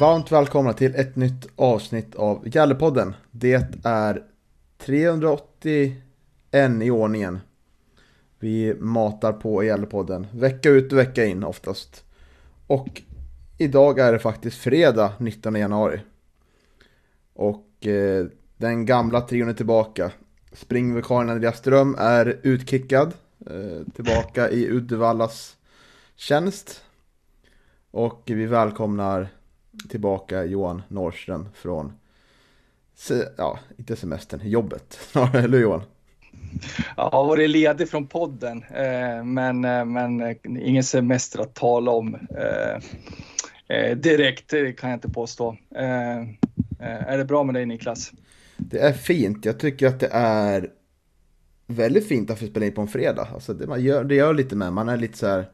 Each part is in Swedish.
Varmt välkomna till ett nytt avsnitt av Gallepodden. Det är 381 i ordningen. Vi matar på i Gallepodden vecka ut och vecka in oftast. Och idag är det faktiskt fredag 19 januari. Och eh, den gamla trion är tillbaka. Springvikarien Andreas Ström är utkickad. Eh, tillbaka i Uddevallas tjänst. Och vi välkomnar tillbaka Johan Norrström från, se, ja, inte semestern, jobbet. Eller Johan? Ja, varit ledig från podden, eh, men, eh, men eh, ingen semester att tala om eh, direkt, kan jag inte påstå. Eh, är det bra med dig Niklas? Det är fint, jag tycker att det är väldigt fint att få spela in på en fredag. Alltså det, man gör, det gör lite med, man är lite så här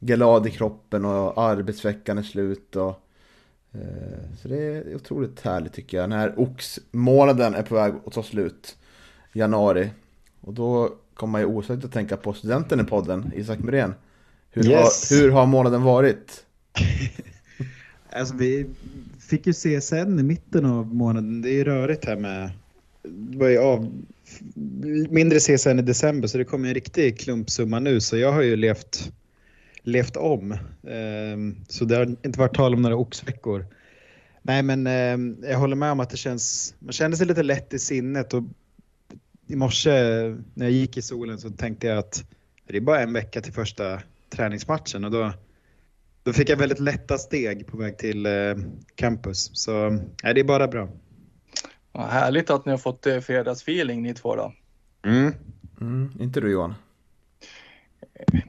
glad i kroppen och arbetsveckan är slut. Och, så det är otroligt härligt tycker jag. När oxmånaden är på väg att ta slut, januari. Och då kommer man ju osökt att tänka på studenten i podden, Isak Muren. Hur, Yes. har, hur har månaden varit? Alltså vi fick ju CSN i mitten av månaden. Det är ju rörigt här med... Det var ju av, mindre CSN i december så det kom en riktig klumpsumma nu så jag har ju levt, levt om. Ehm, Så det har inte varit tal om några oxveckor. Nej men ehm, jag håller med om att det känns... Man kände sig lite lätt i sinnet och i morse när jag gick i solen så tänkte jag att det är bara en vecka till första träningsmatchen och då då fick jag väldigt lätta steg på väg till eh, campus. Så nej, det är bara bra. Ja, härligt att ni har fått eh, fredagsfeeling ni två då. Mm. Mm, inte du Johan?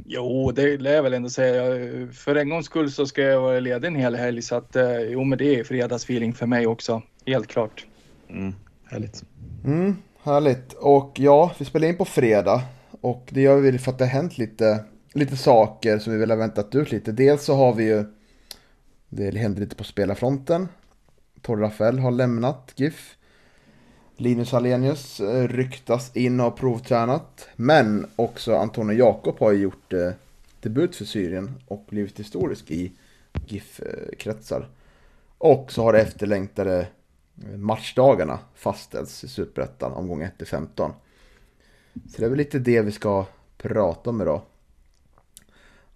Jo, det lär jag väl ändå säga. För en gångs skull så ska jag vara ledig en hel helg så att eh, jo, men det är fredagsfeeling för mig också. Helt klart. Mm. Härligt. Mm, härligt. Och ja, vi spelar in på fredag. Och det gör vi för att det har hänt lite, lite saker som vi väl har väntat ut lite. Dels så har vi ju, det händer lite på spelarfronten. Torre Rafael har lämnat GIF. Linus Alenius eh, ryktas in och har provtränat. Men också Antonio Jakob har ju gjort eh, debut för Syrien och blivit historisk i GIF-kretsar. Och så har det efterlängtade eh, matchdagarna fastställts i Superettan omgång 1-15. Så det är väl lite det vi ska prata om idag.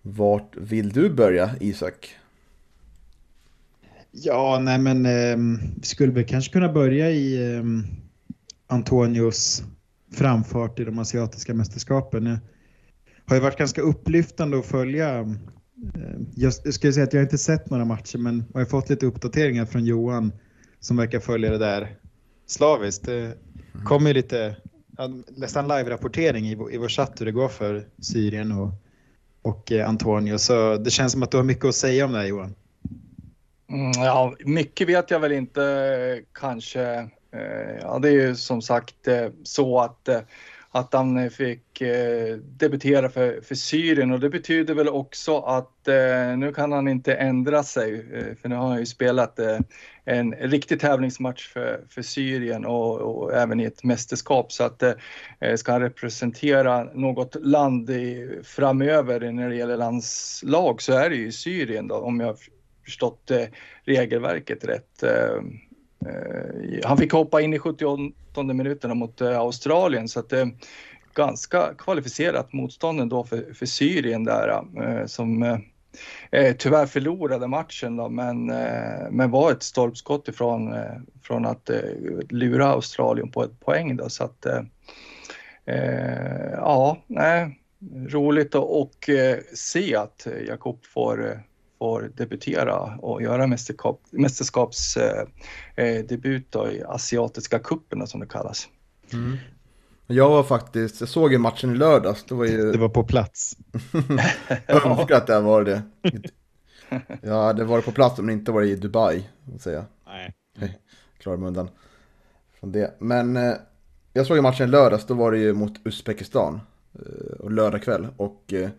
Vart vill du börja Isak? Ja, nej men eh, vi skulle väl kanske kunna börja i eh, Antonios framfart i de asiatiska mästerskapen. Det har ju varit ganska upplyftande att följa. Eh, jag, jag skulle säga att jag inte sett några matcher men har ju fått lite uppdateringar från Johan som verkar följa det där slaviskt. Det kommer ju lite, nästan live-rapportering i, vår- chatt hur det går för Syrien och, och eh, Antonio. Så det känns som att du har mycket att säga om det här Johan. Mm, ja, mycket vet jag väl inte kanske. Eh, ja, det är ju som sagt eh, så att, eh, att han fick debutera för, för Syrien och det betyder väl också att nu kan han inte ändra sig för nu har han ju spelat en riktig tävlingsmatch för, för Syrien och, och även i ett mästerskap så att ska han representera något land i, framöver när det gäller landslag så är det ju Syrien då om jag förstått regelverket rätt. Eh, han fick hoppa in i 78 minuterna mot eh, Australien så att det är ganska kvalificerat motstånd ändå för, för Syrien där som tyvärr förlorade matchen då, men, men var ett stolpskott ifrån från att lura Australien på ett poäng då så att ja, nej, roligt att och, se att Jakob får, får debutera och göra mästerskap, mästerskapsdebut eh, i asiatiska cupen som det kallas. Mm. Jag var faktiskt, jag såg ju matchen i lördags. Det var, ju... det var på plats. jag önskar att det var det. Jag hade varit på plats om det inte var i Dubai. Säga. Nej. Klarar mig undan från det. Men eh, jag såg ju matchen i lördags, då var det ju mot Uzbekistan. Eh, och lördag kväll. Och eh,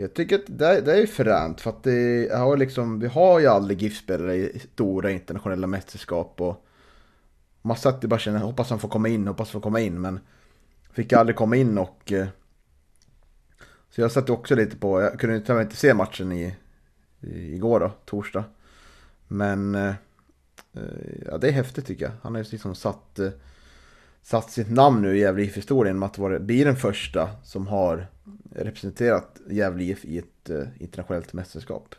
jag tycker att det, det är fränt för att det har liksom, vi har ju aldrig GIF-spelare i stora internationella mästerskap. Och man satt ju bara känner, hoppas han får komma in, hoppas han får komma in. Men fick aldrig komma in och... Eh, så jag satt också lite på, jag kunde tyvärr inte se matchen i, i, igår då, torsdag. Men eh, eh, ja, det är häftigt tycker jag. Han har ju liksom satt satt sitt namn nu i Gävle IF-historien med att vara, bli den första som har representerat Gävle IF i ett eh, internationellt mästerskap.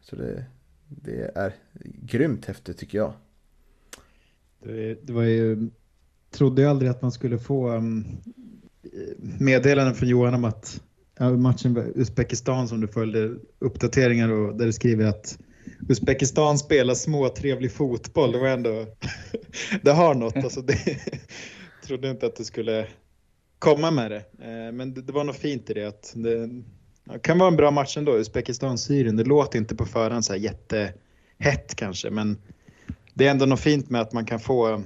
Så det, det är grymt häftigt tycker jag. Det, det var ju, trodde jag aldrig att man skulle få um, meddelanden från Johan om att matchen med Uzbekistan som du följde uppdateringar och där du skriver att Uzbekistan spelar småtrevlig fotboll. Det var ändå, det har något. Alltså det, trodde inte att du skulle komma med det. Eh, men det, det var något fint i det. Att det, det kan vara en bra match ändå, Uzbekistan-Syrien. Det låter inte på förhand så här jättehett kanske, men det är ändå något fint med att man kan få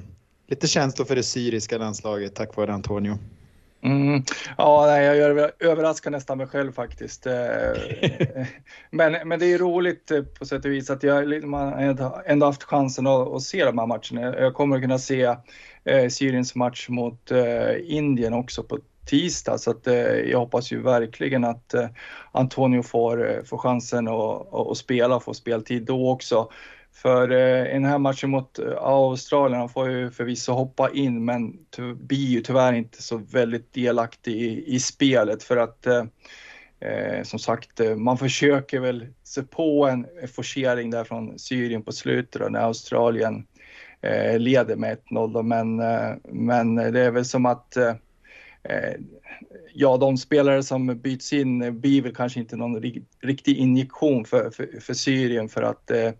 lite känslor för det syriska landslaget tack vare Antonio. Mm. Ja, nej, jag överraskar nästan mig själv faktiskt. Eh, men, men det är roligt eh, på sätt och vis att jag man ändå haft chansen att, att se de här matcherna. Jag kommer att kunna se eh, Syriens match mot eh, Indien också på tisdag så att eh, jag hoppas ju verkligen att eh, Antonio får, får chansen att, att spela, få speltid då också. För eh, i den här matchen mot eh, Australien, han får ju förvisso hoppa in men blir ju tyvärr inte så väldigt delaktig i, i spelet för att eh, eh som sagt, man försöker väl se på en forcering där från Syrien på slutet då, när Australien eh, leder med 1-0 men, eh, men det är väl som att ja, de spelare som byts in blir väl kanske inte någon riktig injektion för, för, för Syrien för att Eh,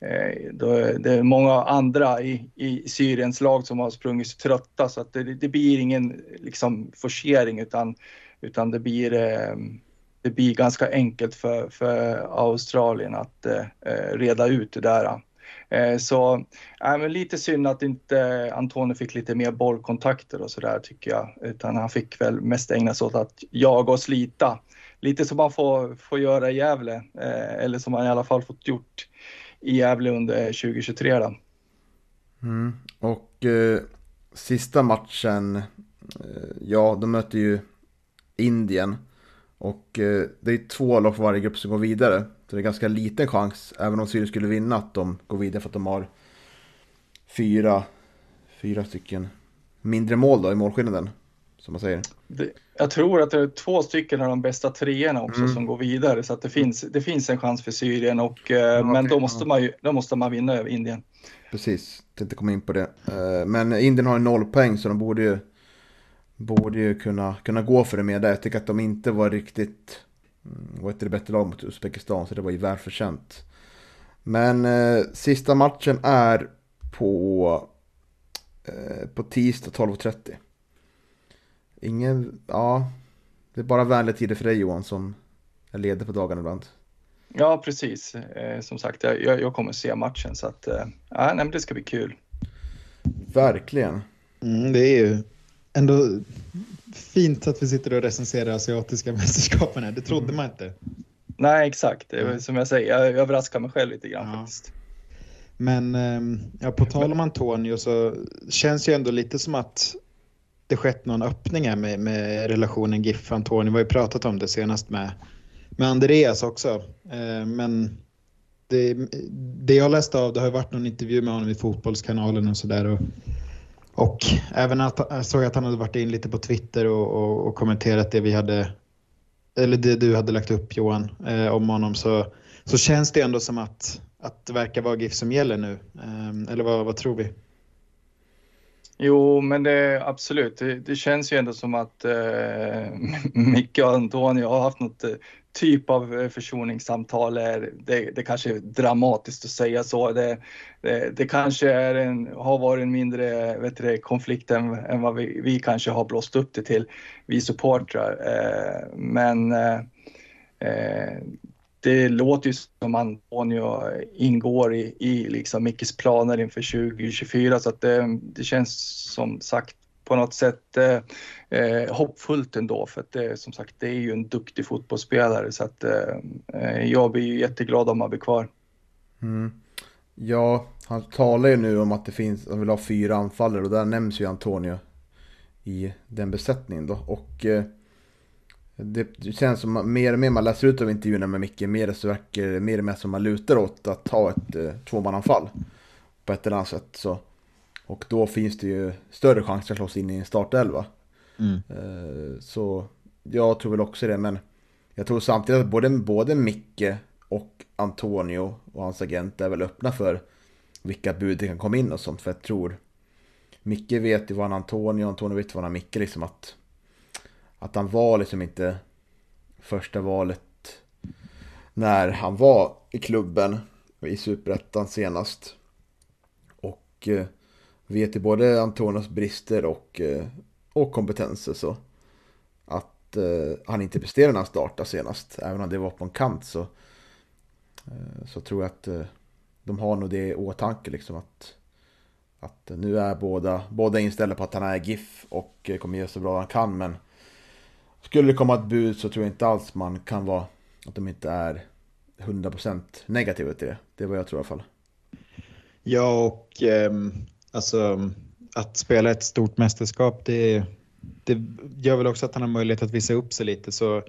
Eh, det är många andra i, i Syriens lag som har sprungit trötta så att det, det blir ingen liksom, forcering utan, utan det, blir, eh, det blir ganska enkelt för, för Australien att eh, eh reda ut det där. Eh, så äh, men lite synd att inte Antonio fick lite mer bollkontakter och sådär tycker jag. Utan han fick väl mest ägna sig åt att jaga och slita. Lite som man får, får göra i Gävle, eller som man i alla fall fått gjort i Gävle under 2023. Då. Mm. Och eh, sista matchen, eh, ja, de möter ju Indien. Och eh, det är två lag för varje grupp som går vidare. Så det är ganska liten chans, även om Syrien skulle vinna, att de går vidare för att de har fyra, fyra stycken mindre mål då i målskillnaden som man säger. Det, jag tror att det är två stycken av de bästa treorna också mm. som går vidare så att det finns, det finns en chans för Syrien och ja, men då måste man ju, då måste man vinna över Indien. Precis, tänkte komma in på det. Eh, men Indien har ju noll poäng så de borde ju, borde ju kunna, kunna gå för det med det. Jag tycker att de inte var riktigt, mm, var ett bättre lag mot Uzbekistan så det var ju välförtjänt. Men eh, sista matchen är på, eh, på tisdag 12.30. Ingen, ja. Det är bara vänliga tider för dig Johan som är ledig på dagarna ibland. Ja, precis. Eh, som sagt, jag, jag kommer se matchen så att eh, ja, nej, det ska bli kul. Verkligen. Mm, det är ju ändå fint att vi sitter och recenserar asiatiska mästerskapen här. Det trodde mm. man inte. Nej, exakt. Mm. Som jag säger, jag överraskar mig själv lite grann ja. faktiskt. Men ehm, ja, på tal om Antonio så känns ju ändå lite som att det skett någon öppning här med, med relationen GIF-Antoni. Vi har ju pratat om det senast med, med Andreas också. Eh, men det, det jag läste av, det har varit någon intervju med honom i Fotbollskanalen och sådär. Och, och även att jag såg att han hade varit in lite på Twitter och, och, och kommenterat det vi hade, eller det du hade lagt upp Johan, eh, om honom. Så, så känns det ändå som att, att det verkar vara GIF som gäller nu. Eh, eller vad, vad tror vi? Jo, men det absolut. Det, det, känns ju ändå som att eh, Micke och Antonio har haft något eh, typ av eh, försoningssamtal är, det, det kanske är dramatiskt att säga så. Det, det, det kanske är en, har varit en mindre vet du, konflikt än, än vad vi, vi kanske har blåst upp det till, vi supportrar. Eh, men eh, eh det låter ju som Antonio ingår i, i liksom Mickes planer inför 2024 så att det, det känns som sagt på något sätt eh, eh hoppfullt ändå för att det, som sagt det är ju en duktig fotbollsspelare så att eh jag blir ju jätteglad om han blir kvar. Mm. Ja, han talar ju nu om att det finns, han vill ha fyra anfallare och där nämns ju Antonio i den besättningen då och eh, det känns som mer och mer man läser ut av intervjuerna med Micke, mer så verkar det mer och mer som man lutar åt att ta ett eh, tvåmananfall på ett eller annat sätt. Så och då finns det ju större chans att slå sig in i en startelva. Mm. Eh, så jag tror väl också det, men jag tror samtidigt att både, både Micke och Antonio och hans agent är väl öppna för vilka bud det kan komma in och sånt. För jag tror Micke vet ju vad han Antonio, Antonio vet vad han Micke liksom att att han var liksom inte första valet när han var i klubben i Superettan senast. Och eh, vet ju både Antonios brister och, eh, och kompetenser så att eh, han inte presterade när han startade senast. Även om det var på en kant så, eh, så tror jag att eh, de har nog det i åtanke liksom att, att nu är båda, båda inställda på att han är GIF och eh, kommer göra så bra han kan men skulle det komma ett bud så tror jag inte alls man kan vara att de inte är 100% negativa till det. Det är vad jag tror i alla fall. Ja, och eh, alltså att spela ett stort mästerskap, det, det gör väl också att han har möjlighet att visa upp sig lite. Så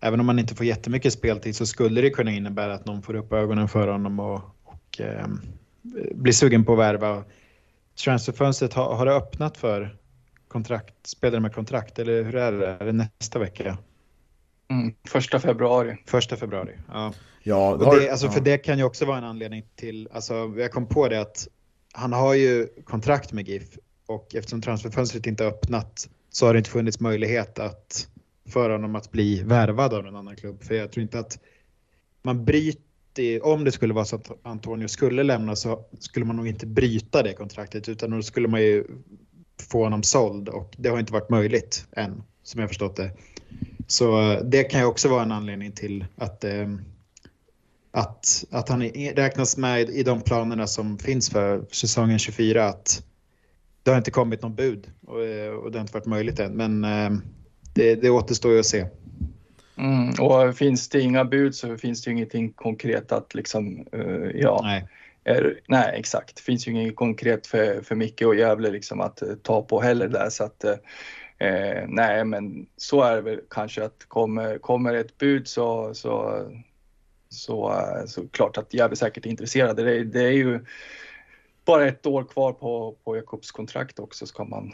även om man inte får jättemycket speltid så skulle det kunna innebära att någon får upp ögonen för honom och, och eh, blir sugen på att värva. Transferfönstret har, har det öppnat för kontrakt, spelare med kontrakt eller hur är det? Är det nästa vecka? Mm, första februari. Första februari, ja. Ja, och det, alltså, För det kan ju också vara en anledning till, alltså jag kom på det att han har ju kontrakt med GIF och eftersom transferfönstret inte öppnat så har det inte funnits möjlighet att för honom att bli värvad av en annan klubb. För jag tror inte att man bryter, om det skulle vara så att Antonio skulle lämna så skulle man nog inte bryta det kontraktet utan då skulle man ju få honom såld och det har inte varit möjligt än som jag förstått det. Så eh, det kan ju också vara en anledning till att, eh, att, att han räknas med i de planerna som finns för säsongen 24. Att det har inte kommit någon bud och, eh, och det har inte varit möjligt än. Men det, det återstår ju att se. Mm, och finns det inga bud så finns det ju ingenting konkret att liksom, uh, ja. Nej är, nej, exakt. Det finns ju inget konkret för, för Micke och Gävle liksom att eh, ta på heller där så att eh, eh, nej, men så är det väl kanske att kommer, kommer ett bud så, så, så, eh, så klart att Gävle säkert är intresserade. Det, det, är ju bara ett år kvar på, på Jakobs kontrakt också ska man,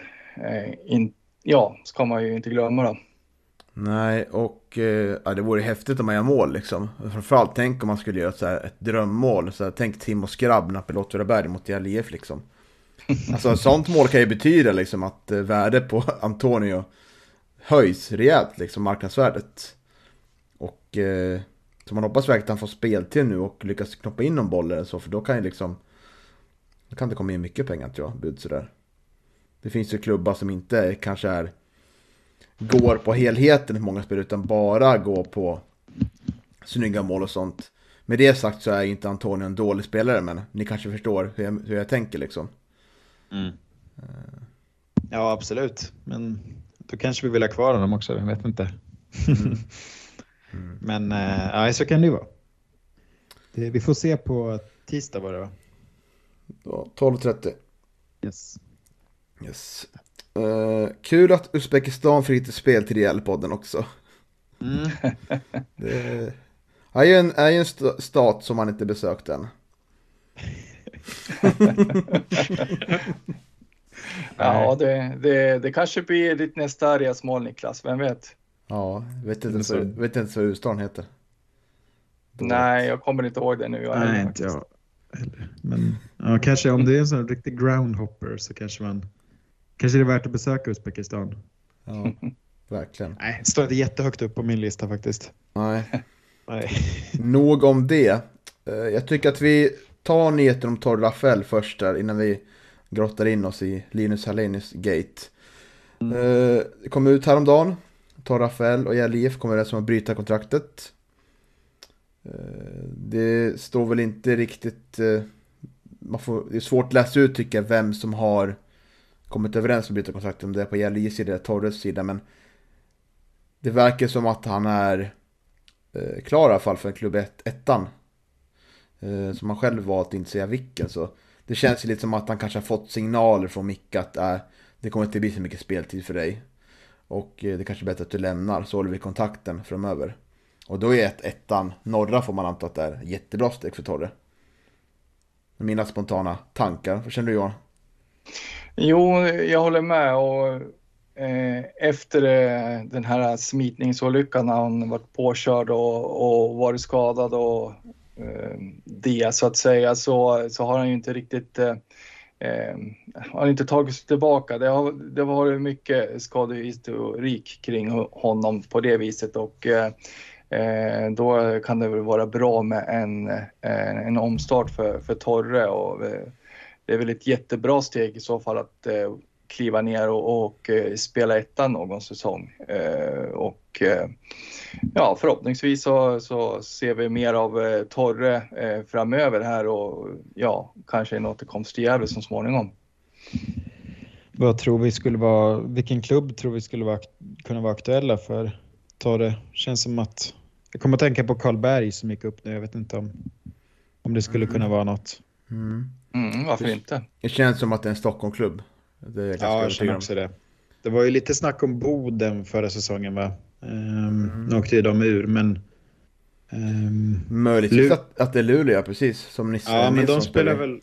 in, ja, ska man ju inte glömma då. Nej, och eh, ja, det vore häftigt om man gör mål liksom. Framförallt tänk om man skulle göra så här, ett drömmål. Så här, tänk Timo Skrabb, Nappel Åtvidaberg mot Gävle IF liksom. Alltså ett sånt mål kan ju betyda liksom att eh, värdet på Antonio höjs rejält, liksom marknadsvärdet. Och eh, så man hoppas verkligen att han får speltid nu och lyckas knoppa in någon boll eller så, för då kan ju liksom då kan det komma in mycket pengar tror jag, bud sådär. Det finns ju klubbar som inte kanske är går på helheten i många spel utan bara går på snygga mål och sånt. Med det sagt så är inte Antonio en dålig spelare men ni kanske förstår hur jag, hur jag tänker liksom. Mm. Ja absolut, men då kanske vi vill ha kvar honom också, jag vet inte. Mm. Mm. men äh, ja, så kan det ju vara. Det, vi får se på tisdag var det va? Ja, 12.30. Yes. Yes. Uh, kul att Uzbekistan fick lite spel till RL-podden också. Mm. det är ju en, är ju en stat som man inte besökt än. ja, det, det, det kanske blir ditt nästa resmål Niklas, vem vet? Ja, vet inte ens, vet inte ens vad huvudstaden heter. Nej, jag kommer inte ihåg det nu. Jag Nej, inte jag Men ja, kanske om det är en sån riktig groundhopper så kanske man Kanske det är värt att besöka Uzbekistan. Ja. Verkligen. Nej, står inte jättehögt upp på min lista faktiskt. Nej. Nej. Nog om det. Eh, Jag tycker att vi tar nyheten om Torre Rafael först där innan vi grottar in oss i Linus Hallenius gate. Eh, Det kom ut häromdagen. Torre Rafael och Gävle IF kommer överens om att bryta kontraktet. Eh, Det står väl inte riktigt... Man får, det är svårt att läsa ut tycker jag vem som har kommit överens om att byta kontrakt Om det är på Gävle sida eller Torres sida. Men det verkar som att han är eh, klar i alla fall för en klubb ett, ettan. Eh, som han själv valt att inte säga vilken. Så det känns ju lite som att han kanske har fått signaler från Micke att äh, det kommer inte bli så mycket speltid för dig. Och eh, det kanske är bättre att du lämnar så håller vi kontakten framöver. Och då är ett, ettan norra får man anta att det är jättebra steg för Torre. Mina spontana tankar, vad känner du Johan? Jo, jag håller med och eh, efter eh, den här smitningsolyckan när han varit påkörd och, och varit skadad och eh, det så att säga så, så har han ju inte riktigt eh, eh, har inte tagit sig tillbaka. Det har, det har varit mycket skadehistorik kring honom på det viset och eh, eh, då kan det väl vara bra med en, eh, en omstart för, för Torre och eh, det är väl ett jättebra steg i så fall att eh, kliva ner och, och eh, spela ettan någon säsong. Eh, och eh, ja, förhoppningsvis så, så ser vi mer av Torre framöver här och ja, kanske en återkomst till Gävle så småningom. Vad tror vi skulle vara, vilken klubb tror vi skulle vara, kunna vara aktuella för Torre? Känns som att, jag kommer att tänka på Karlberg som gick upp nu, jag vet inte om, om det skulle kunna vara något. Mm. Mm, varför inte? Det känns som att det är en Stockholmklubb. Det är Ja, jag känner också det. Det var ju lite snack om Boden förra säsongen va? Um, Nu åkte ju de ur men... ehm, Möjligtvis Lu- att, att det är Luleå, precis. Som Nisse ja, men de spelar väl...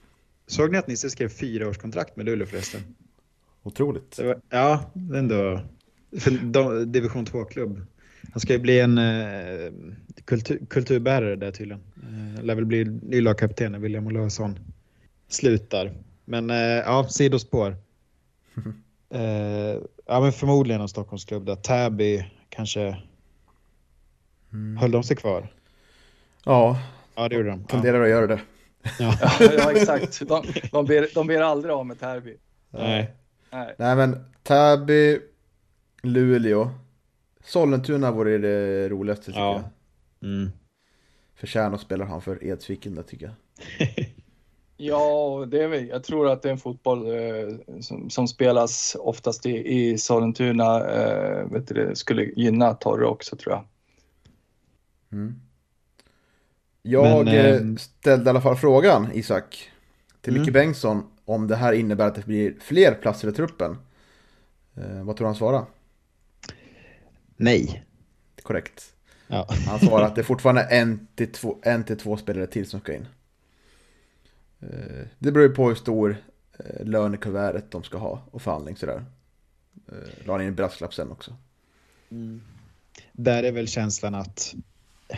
Såg ni att Nisse skrev fyra års kontrakt med Luleå förresten? Otroligt. Det var, ja, det är ändå... För de, division 2-klubb. Han ska ju bli en eh, kultur, kulturbärare där tydligen. Eh, lär väl bli ny lagkapten när William Olausson slutar. Men eh, ja, sidospår. Eh, ja, men förmodligen en Stockholmsklubb där. Täby kanske... Höll de sig kvar? Ja, Ja, det gjorde de. Ja. tenderar att göra det. Ja. ja, exakt. De, de, ber, de ber aldrig av med Täby. Nej. Nej. Nej men Täby, Luleå, Sollentuna vore det roligaste tycker Ja. jag. Mm. Förtjänar spelar han för Edsviken där tycker jag. Ja, det är väl, jag tror att det är en fotboll eh, som, som spelas oftast i, i Sollentuna. Eh, vet du, det skulle gynna Torre också tror jag. Mm. Jag Men, eh, ehm, ställde i alla fall frågan, Isak, till Micke Mm. Bengtsson om det här innebär att det blir fler platser i truppen. Eh, vad tror du han svarar? Nej. Korrekt. Ja. Han svarar att det är fortfarande en till två, en till två spelare till som ska in. Eh, Det beror ju på hur stor eh, lön i kuvertet de ska ha och förhandling sådär. Eh, La han in en brasklapp sen också. Där är väl känslan att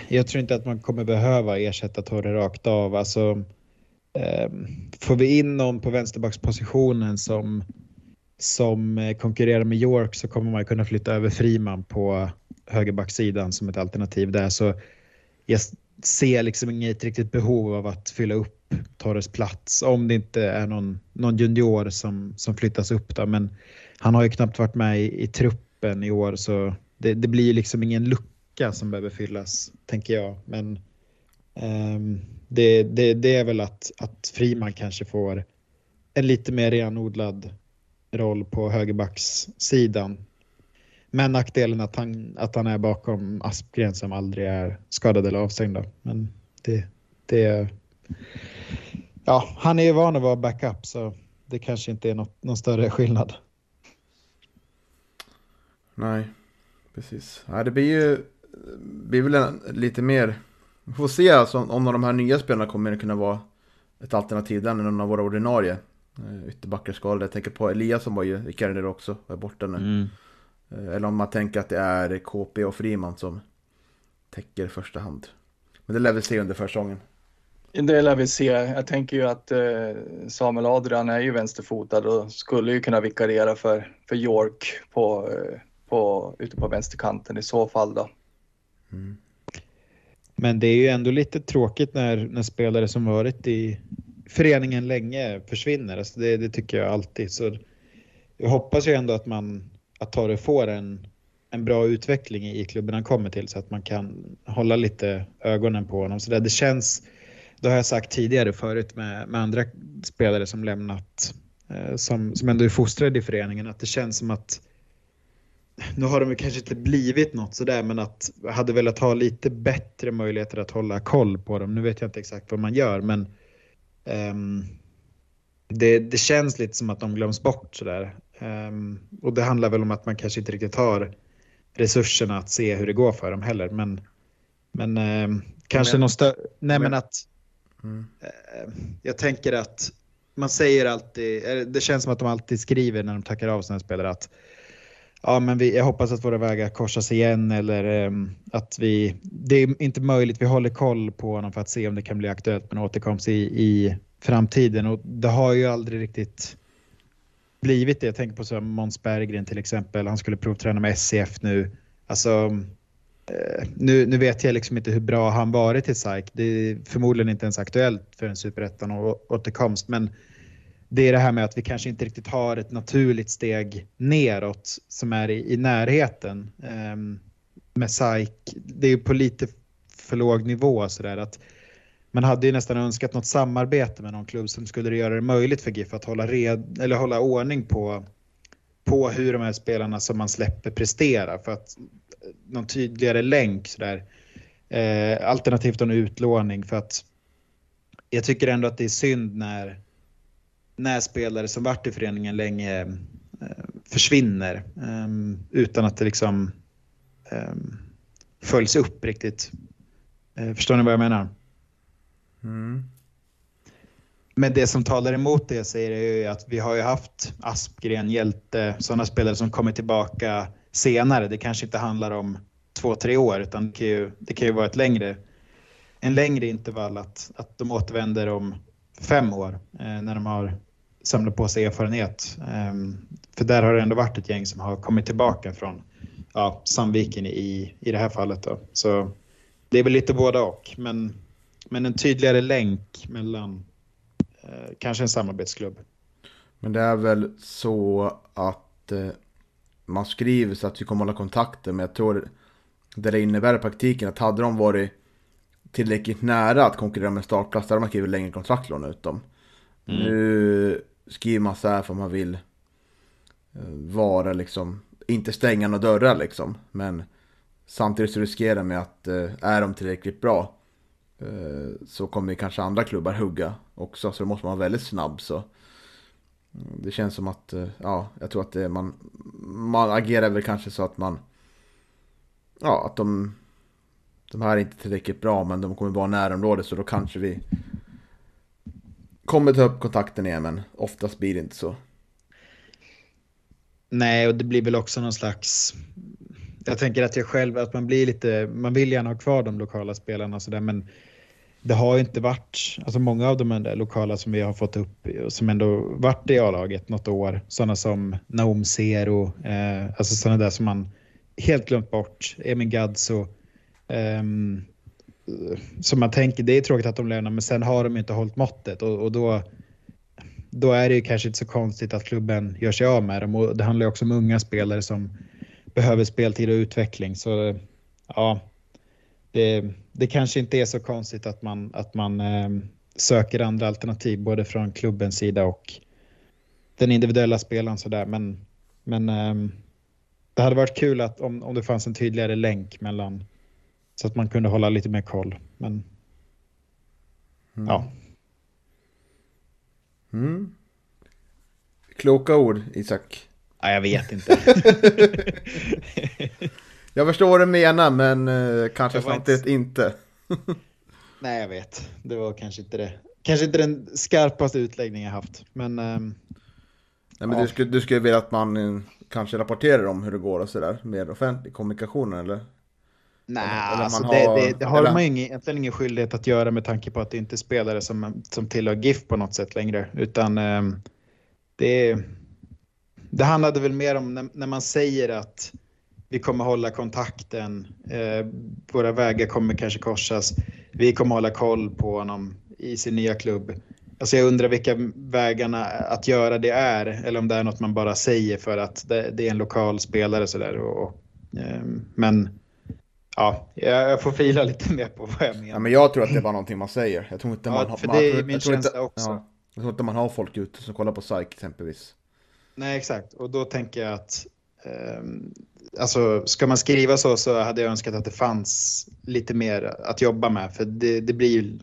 jag tror inte att man kommer behöva ersätta Torre rakt av. Alltså, ehm, får vi in någon på vänsterbackspositionen som, som eh, konkurrerar med York så kommer man kunna flytta över Friman på högerbacksidan som ett alternativ där. Så jag ser liksom inget riktigt behov av att fylla upp Torres plats om det inte är någon, någon junior som, som flyttas upp då. Men han har ju knappt varit med i, i truppen i år så det, det blir liksom ingen lucka som behöver fyllas, tänker jag. Men um, det, det, det är väl att, att Friman kanske får en lite mer renodlad roll på högerbackssidan. Men nackdelen att han, att han är bakom Aspgren som aldrig är skadad eller avstängd. då. Men det, det Ja, han är ju van att vara backup så det kanske inte är något, någon större skillnad. Nej, precis. Nej, det blir ju blir väl en, lite mer... Vi får se alltså, om någon av de här nya spelarna kommer att kunna vara ett alternativ där, någon av våra ordinarie eh, ytterbackar skadade. Jag tänker på Elias som var ju vikarierade också, är borta nu. Eh, Eller om man tänker att det är KP och Friman som täcker i första hand. Men det lär vi se under försäsongen. Det lär vi se. Jag tänker ju att eh, Samuel Adrian är ju vänsterfotad och skulle ju kunna vikariera för, för York på, eh, på, ute på vänsterkanten i så fall då. Mm. Men det är ju ändå lite tråkigt när, när spelare som varit i föreningen länge försvinner. Alltså det, det tycker jag alltid. Så jag hoppas ju ändå att man att Torre får en, en bra utveckling i klubben han kommer till så att man kan hålla lite ögonen på honom. Så där, det känns, det har jag sagt tidigare förut med, med andra spelare som lämnat eh, som, som ändå är fostrade i föreningen att det känns som att nu har de kanske inte blivit något sådär men att hade velat ha lite bättre möjligheter att hålla koll på dem. Nu vet jag inte exakt vad man gör men um, det, det, känns lite som att de glöms bort sådär. Um, och det handlar väl om att man kanske inte riktigt har resurserna att se hur det går för dem heller. Men, men um, kanske men, någon större... Nej men att... Mm. Uh, jag tänker att man säger alltid, det känns som att de alltid skriver när de tackar av sina spelare att ja, men vi, jag hoppas att våra vägar korsas igen eller um, att vi, det är inte möjligt, vi håller koll på honom för att se om det kan bli aktuellt med en återkomst i, i framtiden och det har ju aldrig riktigt blivit det. Jag tänker på så Måns Berggren till exempel, han skulle provträna med SCF nu. Alltså, eh, nu, nu vet jag liksom inte hur bra han varit i SAIK. Det är förmodligen inte ens aktuellt för en superettan återkomst, men det är det här med att vi kanske inte riktigt har ett naturligt steg neråt som är i, i närheten um, med SAIK. Det är på lite för låg nivå sådär att man hade ju nästan önskat något samarbete med någon klubb som skulle göra det möjligt för GIF att hålla, red, eller hålla ordning på, på hur de här spelarna som man släpper presterar för att eh, någon tydligare länk sådär. Eh, alternativt en utlåning för att jag tycker ändå att det är synd när när spelare som varit i föreningen länge eh, försvinner eh, utan att det liksom eh, följs upp riktigt. Förstår ni vad jag menar? Mm. Men det som talar emot det säger jag ju att vi har ju haft Aspgren, Hjälte, sådana spelare som kommer tillbaka senare. Det kanske inte handlar om två, tre år utan det kan ju, det kan ju vara ett längre, en längre intervall att, att de återvänder om fem år eh, när de har samla på sig erfarenhet. Um, för där har det ändå varit ett gäng som har kommit tillbaka från ja, Sandviken i, i det här fallet. Då. Så det är väl lite både och. Men, men en tydligare länk mellan eh, kanske en samarbetsklubb. Men det är väl så att eh, man skriver så att vi kommer hålla kontakter. Men jag tror det det innebär i praktiken att hade de varit tillräckligt nära att konkurrera med startplats, där hade man skrivit längre kontrakt låna ut dem. Mm. Nu skriver man så här för man vill eh, vara liksom, inte stänga några dörrar liksom. Men samtidigt så riskerar man att eh, är de tillräckligt bra eh, så kommer kanske andra klubbar hugga också. Så då måste man vara väldigt snabb. Så mm, det känns som att, ja, jag tror att det, man, man agerar väl kanske så att man, ja, att de, de här är inte tillräckligt bra men de kommer vara närområdet så då kanske vi kommer ta upp kontakten igen men oftast blir det inte så. Nej, och det blir väl också någon slags... Jag tänker att jag själv, att man blir lite, man vill gärna ha kvar de lokala spelarna och sådär men det har ju inte varit, alltså många av de där lokala som vi har fått upp som ändå varit i A-laget något år, sådana som Naom Zero, eh, alltså sådana där som man helt glömt bort, Emin Gadzo, ehm, Eh, som man tänker, det är tråkigt att de lämnar, men sen har de inte hållit måttet och, och då, då är det ju kanske inte så konstigt att klubben gör sig av med dem. Och det handlar ju också om unga spelare som behöver speltid och utveckling. Så ja, det, det kanske inte är så konstigt att man, att man eh, söker andra alternativ, både från klubbens sida och den individuella spelaren sådär. Men, men eh, det hade varit kul att, om, om det fanns en tydligare länk mellan så att man kunde hålla lite mer koll. Men mm. ja. Mm. Kloka ord, Isak. Ja, jag vet inte. jag förstår vad du menar, men eh, kanske samtidigt inte. inte. Nej, jag vet. Det var kanske inte det. Kanske inte den skarpaste utläggningen jag haft, men... Um, Nej, men ja. du, skulle, du skulle vilja att man uh, kanske rapporterar om hur det går och sådär, mer offentlig kommunikationen, eller? Nej, alltså det, har, det, det har eller? man ingen, egentligen ingen skyldighet att göra med tanke på att det inte är spelare som, som tillhör GIF på något sätt längre. Utan um, det, det handlade väl mer om när, när, man säger att vi kommer hålla kontakten. Eh, våra vägar kommer kanske korsas. Vi kommer hålla koll på honom i sin nya klubb. Alltså jag undrar vilka vägarna att göra det är, eller om det är något man bara säger för att det, det är en lokal spelare sådär. Och, och, eh, men ja, jag får fila lite mer på vad jag menar. Ja, men jag tror att det är bara någonting man säger. Jag tror inte man Ja, har... för man, det är jag tror- min inte- känsla också. Ja, jag tror inte man har folk ute som kollar på SAIK exempelvis. Nej, exakt. Och då tänker jag att ehm, alltså, ska man skriva så så hade jag önskat att det fanns lite mer att jobba med. För det, det blir ju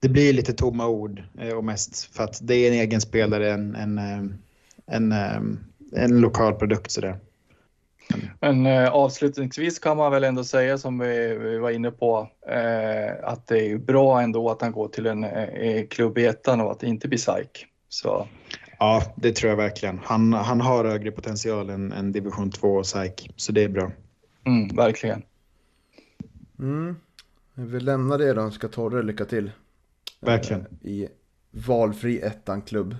det blir lite tomma ord eh, och mest för att det är en egen spelare, en, en, ehm, en, ehm, en lokal produkt sådär. Men eh, avslutningsvis kan man väl ändå säga som vi, vi var inne på eh, att det är ju bra ändå att han går till en eh, klubb i ettan och att det inte blir SAIK. Så Ja, det tror jag verkligen. Han, han har högre potential än, än division 2 och SAIK, så det är bra. mm, verkligen. Mm. Vi lämnar det då och ska Torre lycka till. Verkligen. Eh, I valfri ettan-klubb.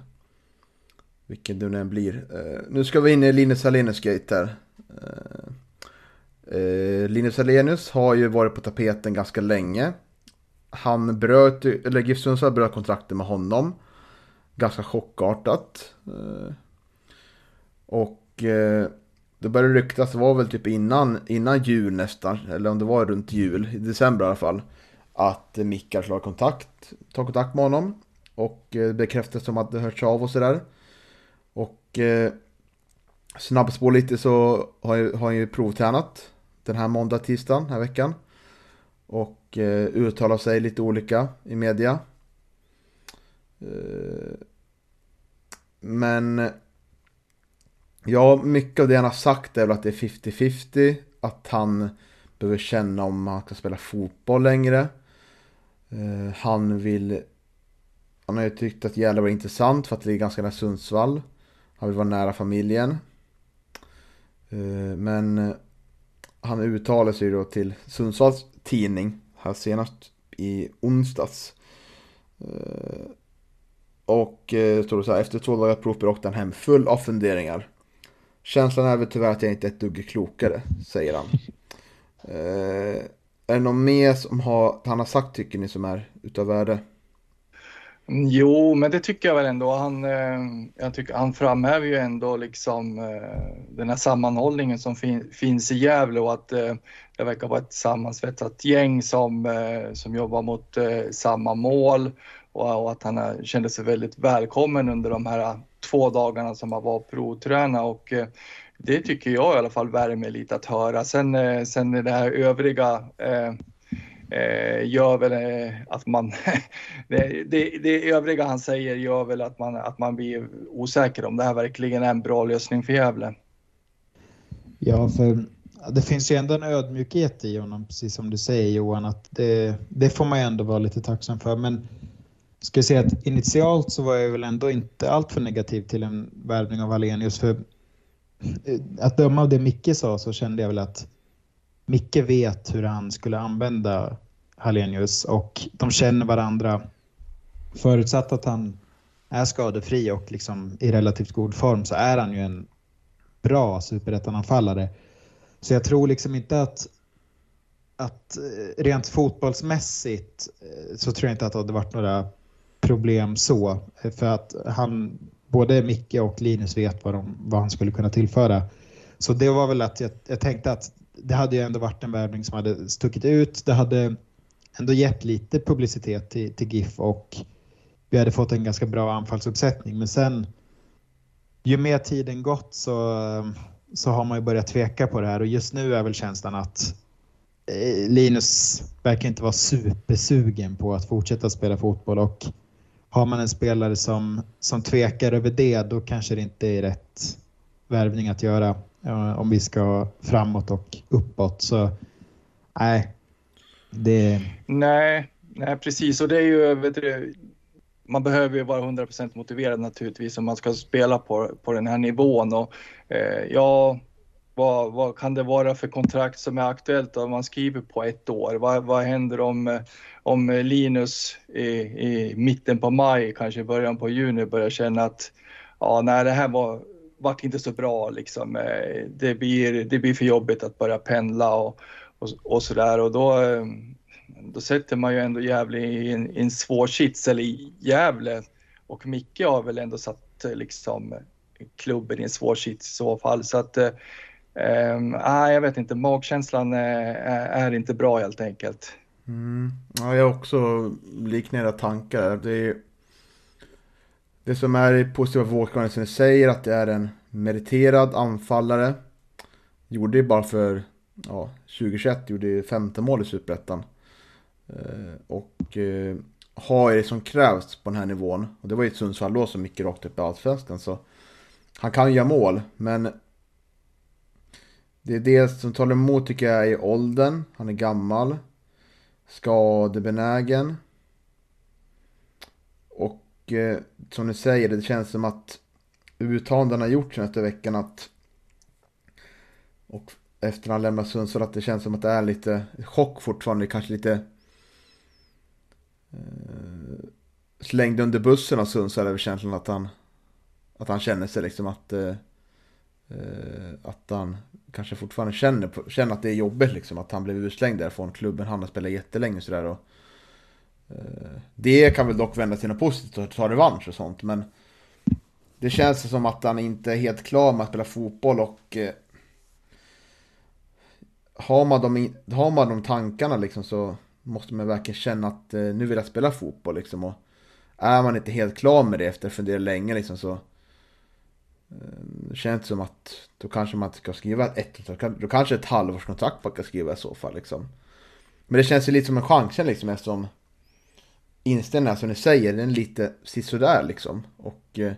Vilken du än blir. Eh, nu ska vi in i Linus Hallenius gate här. Eh, eh, Linus Hallenius har ju varit på tapeten ganska länge. Han bröt, eller GIF Sundsvall bröt kontraktet med honom. Ganska chockartat. Eh, och eh, det började ryktas, det var väl typ innan, innan jul nästan, eller om det var runt jul, i december i alla fall. Att Mickar slår kontakt, tar kontakt med honom. Och eh, bekräftas som att det hörts av och sådär. Och eh, snabbspår lite så har, jag, har han ju provtränat den här måndag, tisdagen, den här veckan. Och eh, uttalar sig lite olika i media. Eh, men Ja, mycket av det han har sagt är väl att det är 50-50. Att han behöver känna om han ska spela fotboll längre. Eh, han vill... Han har ju tyckt att Gävle var intressant för att det ligger ganska nära Sundsvall. Han vill vara nära familjen. Eh, men eh, han uttalar sig då till Sundsvalls tidning här senast i onsdags. Eh, och står det så här, efter två dagar provspel åkte han hem full av funderingar. Känslan är väl tyvärr att jag inte är ett dugg klokare, säger han. Eh, är det någon mer som har, han har sagt tycker ni som är utav värde? Mm, jo, men det tycker jag väl ändå. Han, eh, jag tycker, han framhäver ju ändå liksom eh, den här sammanhållningen som fin, finns i Gävle och att eh, det verkar vara ett sammansvetsat gäng som, som jobbar mot samma mål och, och att han kände sig väldigt välkommen under de här två dagarna som han var provträna och det tycker jag i alla fall värmer lite att höra. Sen, sen det här övriga eh, gör väl eh, att man, det, det, det övriga han säger gör väl att man, att man blir osäker om det här verkligen är en bra lösning för Gävle. Ja, för det finns ju ändå en ödmjukhet i honom, precis som du säger Johan, att det, det får man ju ändå vara lite tacksam för. Men ska jag säga att initialt så var jag väl ändå inte alltför negativ till en värvning av Hallenius. För eh, att döma av det Micke sa så kände jag väl att Micke vet hur han skulle använda Hallenius och de känner varandra. Förutsatt att han är skadefri och liksom i relativt god form så är han ju en bra superettananfallare. Så jag tror liksom inte att, att eh, rent fotbollsmässigt eh, så tror jag inte att det hade varit några problem så. För att han, både Micke och Linus vet vad, de, vad han skulle kunna tillföra. Så det var väl att jag, jag tänkte att det hade ju ändå varit en värvning som hade stuckit ut. Det hade ändå gett lite publicitet till, till GIF och vi hade fått en ganska bra anfallsuppsättning. Men sen, ju mer tiden gått så, så har man ju börjat tveka på det här och just nu är väl känslan att eh, Linus verkar inte vara supersugen på att fortsätta spela fotboll och har man en spelare som, som tvekar över det då kanske det inte är rätt värvning att göra eh, om vi ska framåt och uppåt. Så nej, det, Nej, nej precis och det är ju, vet du, man behöver ju vara 100% motiverad naturligtvis om man ska spela på, på den här nivån och eh, ja, vad, vad kan det vara för kontrakt som är aktuellt om man skriver på ett år? Vad, vad händer om, om Linus i, i mitten på maj, kanske början på juni börjar känna att ja, nej, det här var, vart inte så bra liksom. Eh, det blir, det blir för jobbigt att börja pendla och, och, och sådär och då, eh, då sätter man ju ändå Gävle i en, i en svår sits, eller Gävle och Micke har väl ändå satt eh, liksom klubben i en svår sits i så fall. Så att, äh, jag vet inte, magkänslan är, är, inte bra helt enkelt. Mm. Ja, jag har också liknande tankar. Det är det som är positiva med Walker som säger att det är en meriterad anfallare. Gjorde det bara för ja, 2021, gjorde 15 mål i Superettan. Eh, och eh, har det som krävs på den här nivån. Och det var ju ett Sundsvall då som gick rakt upp i Allsvenskan. Så han kan göra mål, men det är det som talar emot tycker jag är åldern. Han är gammal. Skadebenägen. Och eh, som ni säger, det känns som att uttalanden har gjort senaste veckan att och efter att han lämnat Sundsvall att det känns som att det är lite chock fortfarande, kanske lite eh, slängd under bussen av Sundsvall över känslan att han att han känner sig liksom att eh, eh att han kanske fortfarande känner, känner att det är jobbigt liksom att han blev utslängd därifrån klubben. Han har spelat jättelänge sådär och eh, Eh, det kan väl dock vända till något positivt och ta revansch och sånt men det känns som att han inte är helt klar med att spela fotboll och eh, har, man de, har man de tankarna liksom så måste man verkligen känna att eh, nu vill jag spela fotboll liksom och är man inte helt klar med det efter att fundera länge liksom så eh, det känns som att då kanske man ska skriva ett då kanske ett halvårskontrakt man kan skriva i så fall liksom. Men det känns ju lite som en chans liksom eftersom inställningen alltså som ni säger, den är lite sisådär liksom. Och eh,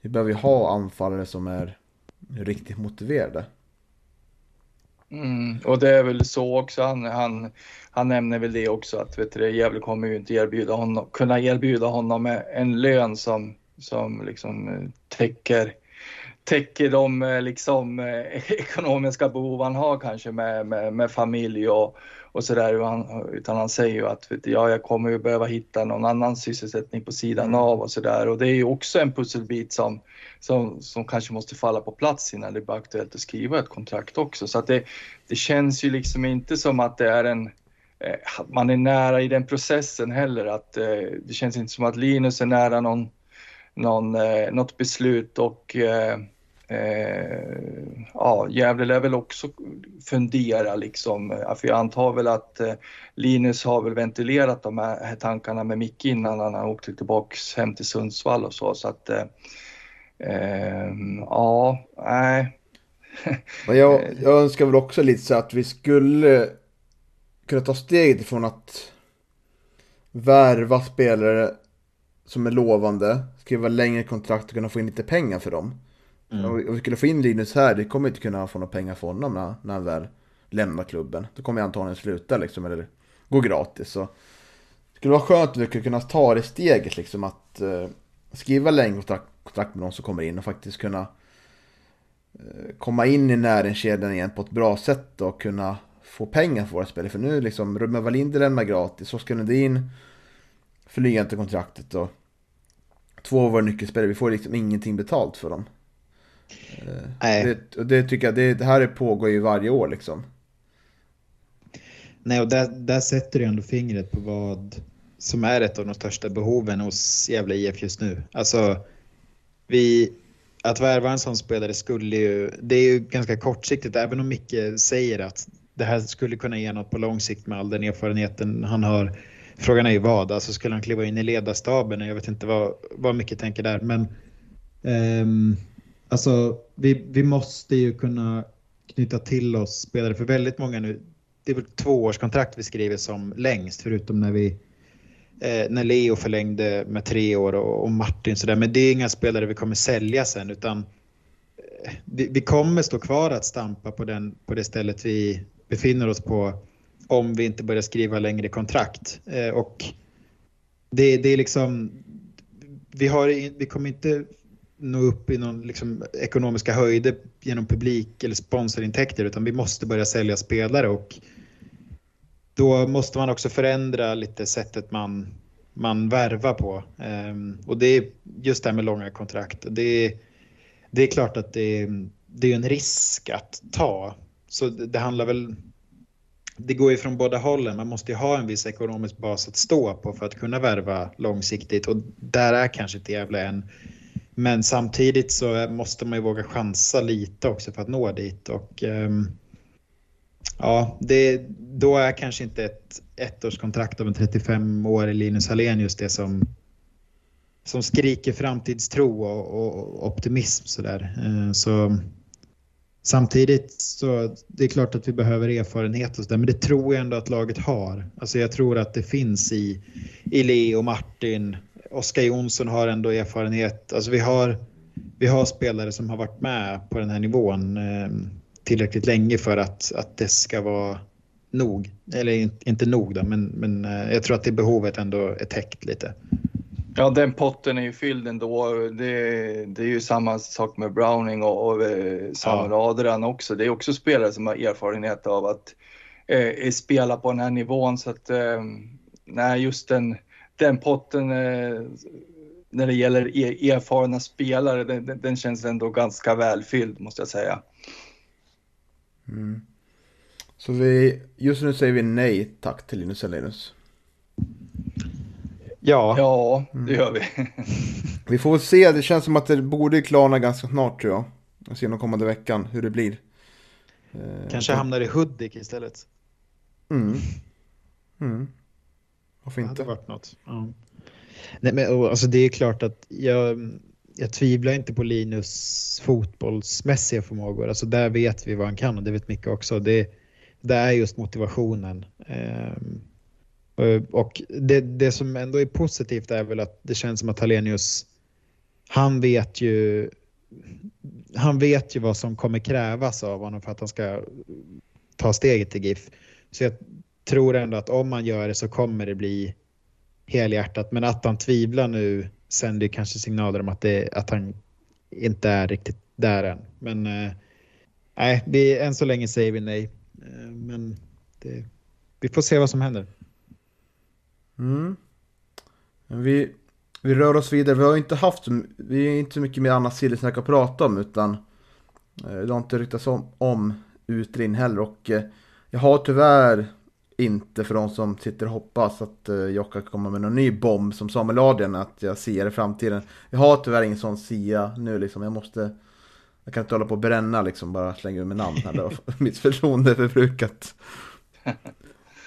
vi behöver ju ha anfallare som är riktigt motiverade. Mm, och det är väl så också, han, han, han nämner väl det också att vet du, Gävle kommer ju inte erbjuda honom, kunna erbjuda honom en lön som, som liksom eh, täcker täcker de eh, liksom, eh, ekonomiska behov han har kanske med, med, med familj och, och sådär. Utan han säger ju att ja, jag kommer ju behöva hitta någon annan sysselsättning på sidan mm. av och sådär. Och det är ju också en pusselbit som, som, som kanske måste falla på plats innan det blir aktuellt att skriva ett kontrakt också. Så att det, det känns ju liksom inte som att det är en eh, att man är nära i den processen heller. Att, det känns inte som att Linus är nära någon, någon, något beslut och Eh, ja, Gävle lär väl också fundera liksom, för jag antar väl att eh, Linus har väl ventilerat de här tankarna med Micke innan han åkte tillbaks hem till Sundsvall och så, så att eh, eh ja, nej. Men jag, jag önskar väl också lite så att vi skulle kunna ta steget ifrån att värva spelare som är lovande, skriva längre kontrakt och kunna få in lite pengar för dem. Mm. Om vi skulle få in Linus här, det kommer inte kunna få några pengar för honom när, när han väl lämnar klubben. Då kommer jag antagligen sluta liksom, eller gå gratis. Så det skulle vara skönt om vi skulle kunna ta det steget liksom att uh, skriva längre kontrakt, kontrakt med någon som kommer in och faktiskt kunna uh, komma in i näringskedjan igen på ett bra sätt och kunna få pengar för våra spelare. För nu liksom, Ruben Wallinder lämnar gratis, Oskar Nordin förnyar inte kontraktet och två av våra nyckelspelare, vi får liksom ingenting betalt för dem. Nej. Det, det tycker jag, det, det här pågår ju varje år liksom. Nej, och där, där sätter du ändå fingret på vad som är ett av de största behoven hos Gävle IF just nu. Alltså, vi, att värva en sån spelare skulle ju, det är ju ganska kortsiktigt, även om Micke säger att det här skulle kunna ge något på lång sikt med all den erfarenheten han har. Frågan är ju vad, alltså skulle han kliva in i ledarstaben? Jag vet inte vad, vad Micke tänker där, men um, Alltså, vi, vi måste ju kunna knyta till oss spelare för väldigt många nu. Det är väl tvåårskontrakt vi skriver som längst förutom när vi eh, när Leo förlängde med tre år och, och Martin sådär. Men det är inga spelare vi kommer sälja sen utan eh, vi, vi, kommer stå kvar att stampa på, den, på det stället vi befinner oss på om vi inte börjar skriva längre kontrakt. Eh, och det, det är liksom, vi, har, vi kommer inte nå upp i någon liksom, ekonomiska höjder genom publik eller sponsorintäkter utan vi måste börja sälja spelare och då måste man också förändra lite sättet man, man värvar på. Um, och det är just det här med långa kontrakt. Det är, det är klart att det är, det är en risk att ta. Så det, det handlar väl det går ju från båda hållen. Man måste ju ha en viss ekonomisk bas att stå på för att kunna värva långsiktigt och där är kanske inte Gävle än. Men samtidigt så måste man ju våga chansa lite också för att nå dit och ehm, ja, det, då är kanske inte ett ettårskontrakt av en 35-årig Linus Hallén just det som som skriker framtidstro och, och optimism sådär. där. så Samtidigt så det är klart att vi behöver erfarenhet och så där, men det tror jag ändå att laget har. Alltså jag tror att det finns i, i Leo, Martin, Oskar Jonsson har ändå erfarenhet. Alltså vi har, vi har spelare som har varit med på den här nivån eh, tillräckligt länge för att, att det ska vara nog. Eller inte nog då, men, men eh, jag tror att det behovet ändå är täckt lite. Ja, den potten är ju fylld ändå. Det, det är ju samma sak med Browning och, och eh, Samuel ja. Adrian också. Det är också spelare som har erfarenhet av att eh, spela på den här nivån. Så att, eh, nej, just den, den potten eh, när det gäller er, erfarna spelare, den, den, känns ändå ganska välfylld måste jag säga. Mm. Så vi, just nu säger vi nej tack till Linus Elenius. Ja. Ja, det gör vi. vi får se, det känns som att det borde klarna ganska snart tror jag. Jag ser den kommande veckan hur det blir. Eh, Kanske hamnar i Hudik istället. Mm. Mm. Varför inte? Det hade varit något. Ja. Nej, men, alltså, det är klart att jag, jag tvivlar inte på Linus fotbollsmässiga förmågor. Alltså, där vet vi vad han kan och det vet Micke också. Det, det är just motivationen. Um, Eh, och det, det som ändå är positivt är väl att det känns som att Hallenius, han vet ju han vet ju vad som kommer krävas av honom för att han ska ta steget till GIF. Så jag tror ändå att om man gör det så kommer det bli helhjärtat. Men att han tvivlar nu sänder kanske signaler om att, det, att han inte är riktigt där än. Men eh, nej, vi, än så länge säger vi nej. Eh, men det, vi får se vad som händer. Mm. Vi, vi rör oss vidare. Vi har inte haft, vi har inte så mycket mer annat sillesnack att prata om utan eh, det har inte ryktats om, om Utrin heller och eh, jag har tyvärr inte för de som sitter och hoppas att uh, Jocka kommer med någon ny bomb som Samuel Adrian att jag ser i framtiden. Jag har tyvärr ingen sån sia nu liksom. Jag måste jag kan inte hålla på och bränna liksom, bara slänga ur med namn här. Mitt förtroende är förbrukat.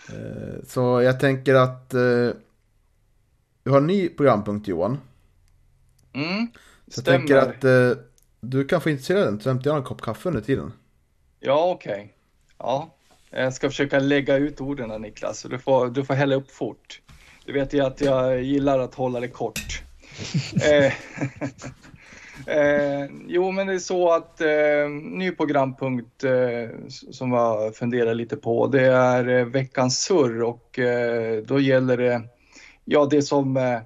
Eh, så jag tänker att eh, vi har en ny programpunkt Johan. Mm, så jag tänker att eh, du kan få intressera den, så hämtar jag en kopp kaffe under tiden. Ja, okej. Okay. Ja, jag ska försöka lägga ut orden Niklas, du får, du får hälla upp fort. Du vet ju att jag gillar att hålla det kort. Eh, jo, men det är så att eh, ny programpunkt eh, som jag funderar lite på, det är eh, veckans surr och eh, då gäller det, ja det som eh,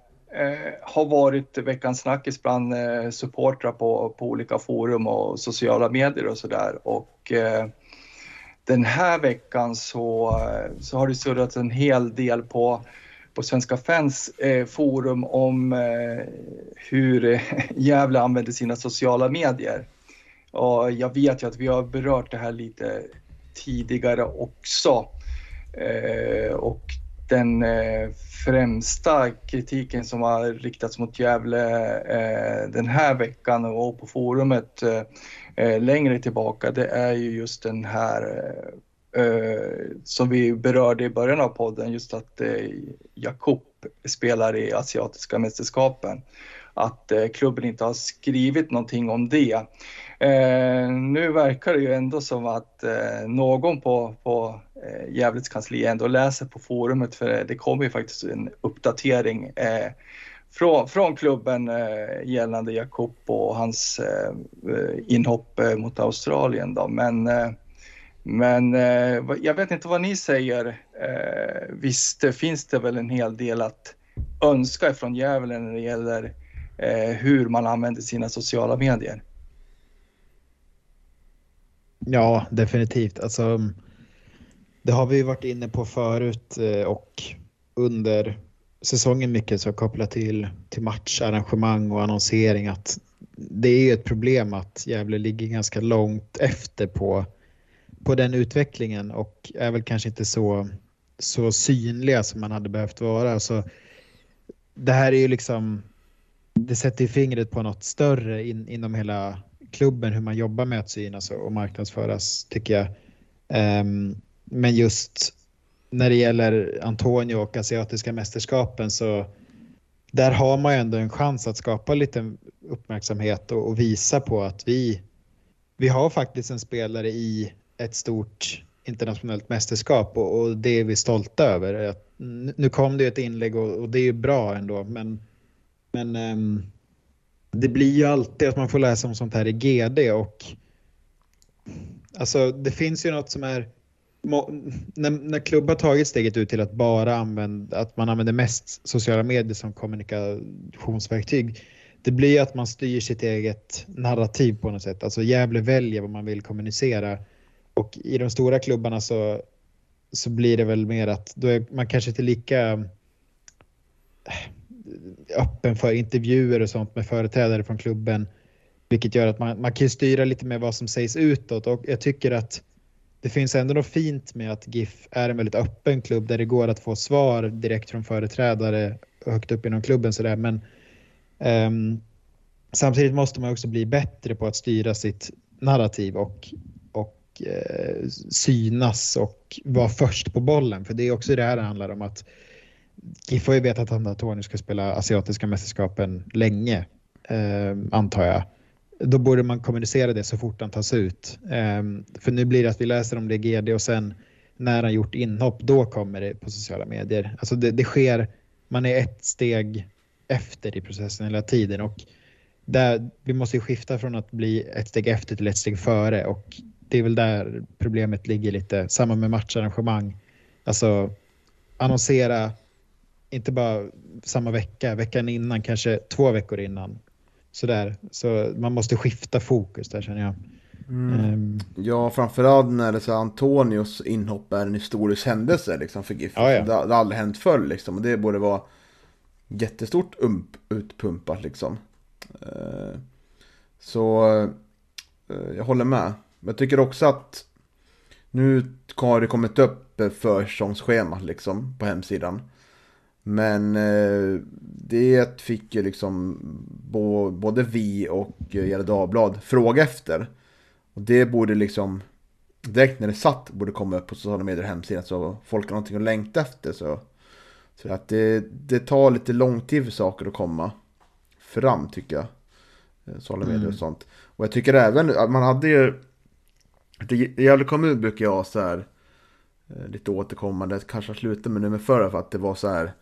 har varit veckans snackis bland eh, supportrar på, på olika forum och sociala medier och sådär. Och den här veckan så, så har det surrats en hel del på på Svenska fans eh, forum om eh, hur eh, Gävle använder sina sociala medier. Och jag vet ju att vi har berört det här lite tidigare också. Eh, och den eh, främsta kritiken som har riktats mot Gävle eh, den här veckan och på forumet eh, längre tillbaka, det är ju just den här som vi berörde i början av podden, just att Jakob spelar i asiatiska mästerskapen. Att klubben inte har skrivit någonting om det. Eh, nu verkar det ju ändå som att eh, någon på, på eh, Gävlets kansli ändå läser på forumet för eh, det kommer ju faktiskt en uppdatering eh, från, från klubben eh, gällande Jakob och hans eh, eh, inhopp eh, mot Australien. Då. Men eh, men eh, jag vet inte vad ni säger. Eh, visst det finns det väl en hel del att önska från Gävle när det gäller eh, hur man använder sina sociala medier. Ja, definitivt. Alltså, det har vi ju varit inne på förut eh, och under säsongen mycket så kopplat till, till matcharrangemang och annonsering att det är ju ett problem att Gävle ligger ganska långt efter på, på den utvecklingen och är väl kanske inte så, så synliga som man hade behövt vara. Så det här är ju liksom, det sätter ju fingret på något större in, inom hela klubben hur man jobbar med att synas och marknadsföras tycker jag. Um, men just när det gäller Antonio och asiatiska mästerskapen så där har man ju ändå en chans att skapa lite uppmärksamhet och, och visa på att vi, vi har faktiskt en spelare i ett stort internationellt mästerskap och, och det är vi stolta över. Att, nu kom det ju ett inlägg och, och det är ju bra ändå men, men um, det blir ju alltid att man får läsa om sånt här i GD och alltså det finns ju något som är när, när klubbar tagit steget ut till att bara använda, att man använder mest sociala medier som kommunikationsverktyg, det blir att man styr sitt eget narrativ på något sätt. Alltså Gävle väljer vad man vill kommunicera och i de stora klubbarna så, så blir det väl mer att då är man kanske inte lika öppen för intervjuer och sånt med företrädare från klubben, vilket gör att man, man kan styra lite med vad som sägs utåt och jag tycker att det finns ändå något fint med att GIF är en väldigt öppen klubb där det går att få svar direkt från företrädare högt upp inom klubben. Sådär. Men um, samtidigt måste man också bli bättre på att styra sitt narrativ och, och uh, synas och vara först på bollen. För det är också det här det handlar om att GIF har ju vetat att Tony ska spela asiatiska mästerskapen länge, eh, antar jag då borde man kommunicera det så fort han tas ut. Eh, för nu blir det att vi läser om det i GD och sen när han gjort inhopp, då kommer det på sociala medier. Alltså det, det sker, man är ett steg efter i processen hela tiden och där, vi måste ju skifta från att bli ett steg efter till ett steg före och det är väl där problemet ligger lite. Samma med matcharrangemang. Alltså annonsera, inte bara samma vecka, veckan innan, kanske två veckor innan sådär. Så man måste skifta fokus där känner jag. Mm. Um, ja, framförallt när det så Antonios inhopp är en historisk händelse liksom, för GIF. Ja, ja. Det, det har aldrig hänt förr liksom. Och det borde vara jättestort ump, utpumpat liksom. Uh, så uh, jag håller med. Men jag tycker också att nu har det kommit upp försäsongsschemat liksom på hemsidan. Men eh, det fick ju liksom både vi och Gefle Dagblad fråga efter. Och det borde liksom direkt när det satt borde komma upp på sociala medier och hemsidan så folk har någonting att längta efter. Så, så att det, det tar lite lång tid för saker att komma fram tycker jag. Eh, sociala medier och mm. sånt. Och jag tycker även att man hade ju i Gävle kommun brukar jag så här eh, lite återkommande, kanske sluta med nu med förra för att det var så här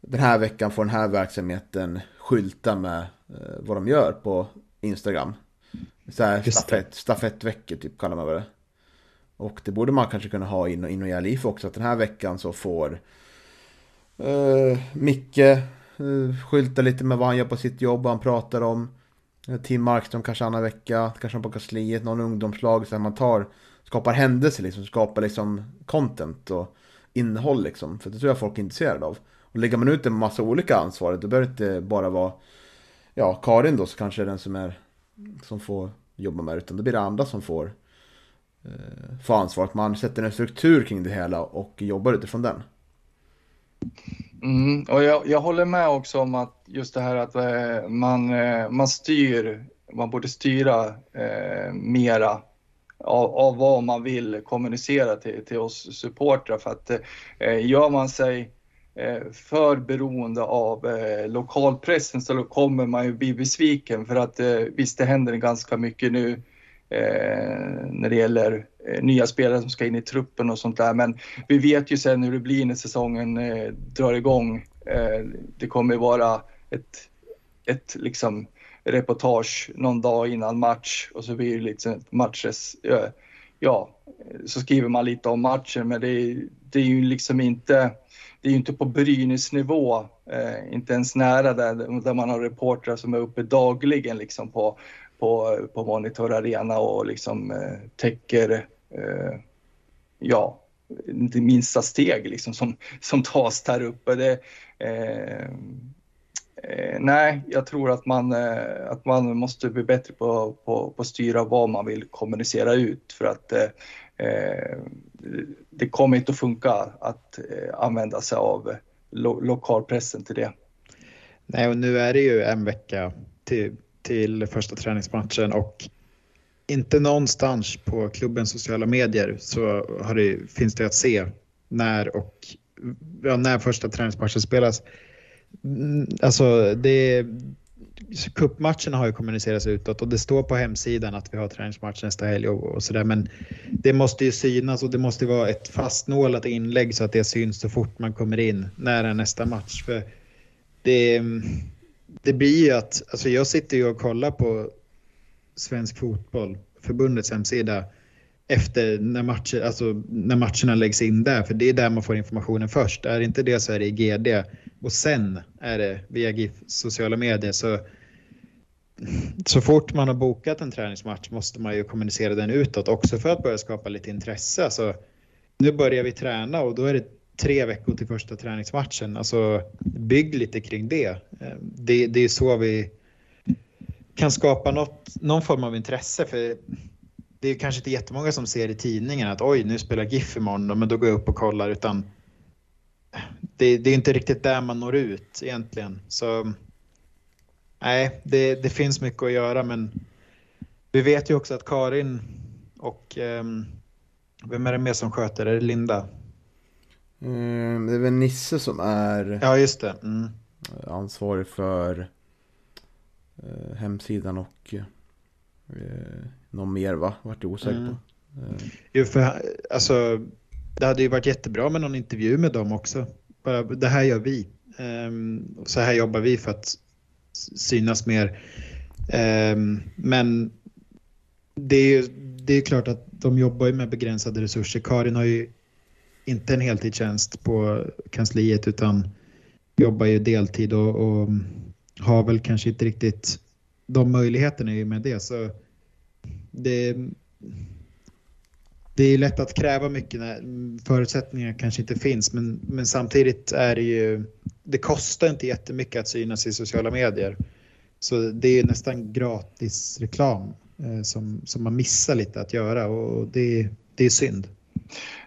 den här veckan får den här verksamheten skylta med eh, vad de gör på Instagram. Så här stafett, stafettveckor typ kallar man det. Och det borde man kanske kunna ha in och, in och gälla IF också. Att den här veckan så får eh, Micke eh, skylta lite med vad han gör på sitt jobb, vad han pratar om. Eh, Tim Markström kanske annan vecka, kanske på kansliet, någon ungdomslag. Så här man tar, skapar händelser liksom, skapar liksom content och innehåll liksom. För det tror jag folk är intresserade av. Och lägger man ut en massa olika ansvar, då behöver det inte bara vara ja, Karin då, så kanske är den som, är, som får jobba med det, utan då blir det andra som får, eh, får ansvar. Att man sätter en struktur kring det hela och jobbar utifrån den. Mm, och jag, jag håller med också om att just det här att eh, man, eh, man styr, man borde styra eh, mera av, av, vad man vill kommunicera till, till oss supportrar. För att eh, gör man sig Eh, Eh, för beroende av eh, lokalpressen så kommer man ju bli besviken för att eh, visst det händer ganska mycket nu eh, när det gäller eh, nya spelare som ska in i truppen och sånt där men vi vet ju sen hur det blir när säsongen drar igång. det kommer vara ett, ett liksom reportage någon dag innan match och så blir det liksom matches, ja, så skriver man lite om matchen men det, det är ju liksom inte det är ju inte på Brynäs-nivå, eh, inte ens nära där, där man har reportrar som är uppe dagligen liksom på, på, på Monitor Arena och liksom eh, täcker, eh, ja, det minsta steg liksom som, som tas där uppe. Det, eh, eh nej, jag tror att man, eh, att man måste bli bättre på, på, på att styra vad man vill kommunicera ut för att eh Eh, det kommer inte att funka att eh, använda sig av lo lokalpressen till det. Nej, och nu är det ju en vecka till, till första träningsmatchen och inte någonstans på klubbens sociala medier så har det, finns det att se när och ja, när första träningsmatchen spelas. Mm, alltså det Cupmatcherna har ju kommunicerats utåt och det står på hemsidan att vi har träningsmatch nästa helg och, och sådär. Men det måste ju synas och det måste vara ett fastnålat inlägg så att det syns så fort man kommer in nära nästa match. För det, det blir ju att, alltså jag sitter ju och kollar på Svensk Fotboll, förbundets hemsida, efter när, matcher, alltså när matcherna läggs in där, för det är där man får informationen först. Är det inte det så är det i GD och sen är det via GIF sociala medier. Så, så fort man har bokat en träningsmatch måste man ju kommunicera den utåt också för att börja skapa lite intresse. Alltså, nu börjar vi träna och då är det tre veckor till första träningsmatchen. Alltså bygg lite kring det. Ehm, det, det är så vi kan skapa något, någon form av intresse. För det är kanske inte jättemånga som ser i tidningen att oj, nu spelar GIF imorgon, men då går jag upp och kollar. Utan det, det är inte riktigt där man når ut egentligen. Så nej, det, det finns mycket att göra, men vi vet ju också att Karin och um, vem är det mer som sköter? Är det Linda? Mm, det är väl Nisse som är ja, just det. Mm. ansvarig för eh, hemsidan och eh, någon mer va? Vart jag osäker mm. på. Eh. Jo, för alltså, det hade ju varit jättebra med någon intervju med dem också. Bara, det här gör vi. Um, så här jobbar vi för att synas mer. Um, men det är ju det är klart att de jobbar ju med begränsade resurser. Karin har ju inte en heltidstjänst på kansliet utan jobbar ju deltid och, och har väl kanske inte riktigt de möjligheterna i med det. Så det, det är lätt att kräva mycket när förutsättningar kanske inte finns men, men samtidigt är det ju det kostar inte jättemycket att synas i sociala medier. Så det är nästan gratis reklam eh, som, som man missar lite att göra och det, det är synd.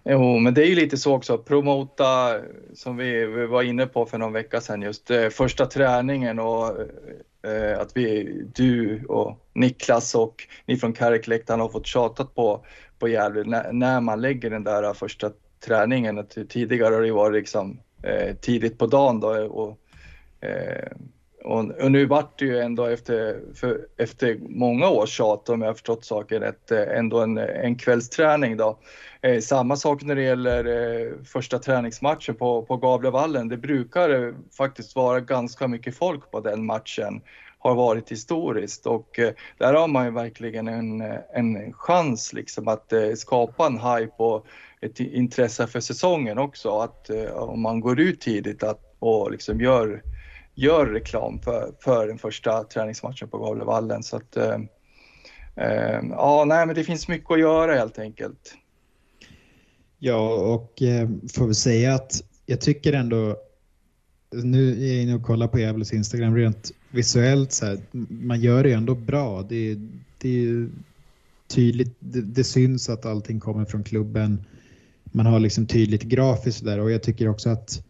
Jo, men det är ju lite så också, promota som vi, vi var inne på för någon vecka sedan just eh, första träningen och eh, att vi, du och Niklas och ni från Kärrekläktaren har fått tjatat på, på Gävle när, när, man lägger den där första träningen. Tidigare har det varit liksom eh, tidigt på dagen då och, eh, och, och, nu vart det ju ändå efter, för, efter många års tjat, om jag har förstått saken rätt, eh, ändå en, en kvällsträning då. Eh, samma sak när det gäller eh, första träningsmatchen på, på Gavlevallen. Det brukar eh, faktiskt vara ganska mycket folk på den matchen har varit historiskt och eh, där har man ju verkligen en, eh, en chans liksom att eh, skapa en hype och ett intresse för säsongen också. Att om man går ut tidigt att, och liksom gör gör reklam för, för den första träningsmatchen på Gavlevallen. Så att, äh, ja, nej, men det finns mycket att göra helt enkelt. Ja, och eh, får vi säga att jag tycker ändå, nu är jag inne och kollar på Gävles Instagram rent visuellt, så här, man gör det ändå bra. Det, det är tydligt, det, det, syns att allting kommer från klubben. Man har liksom tydligt grafiskt där och jag tycker också att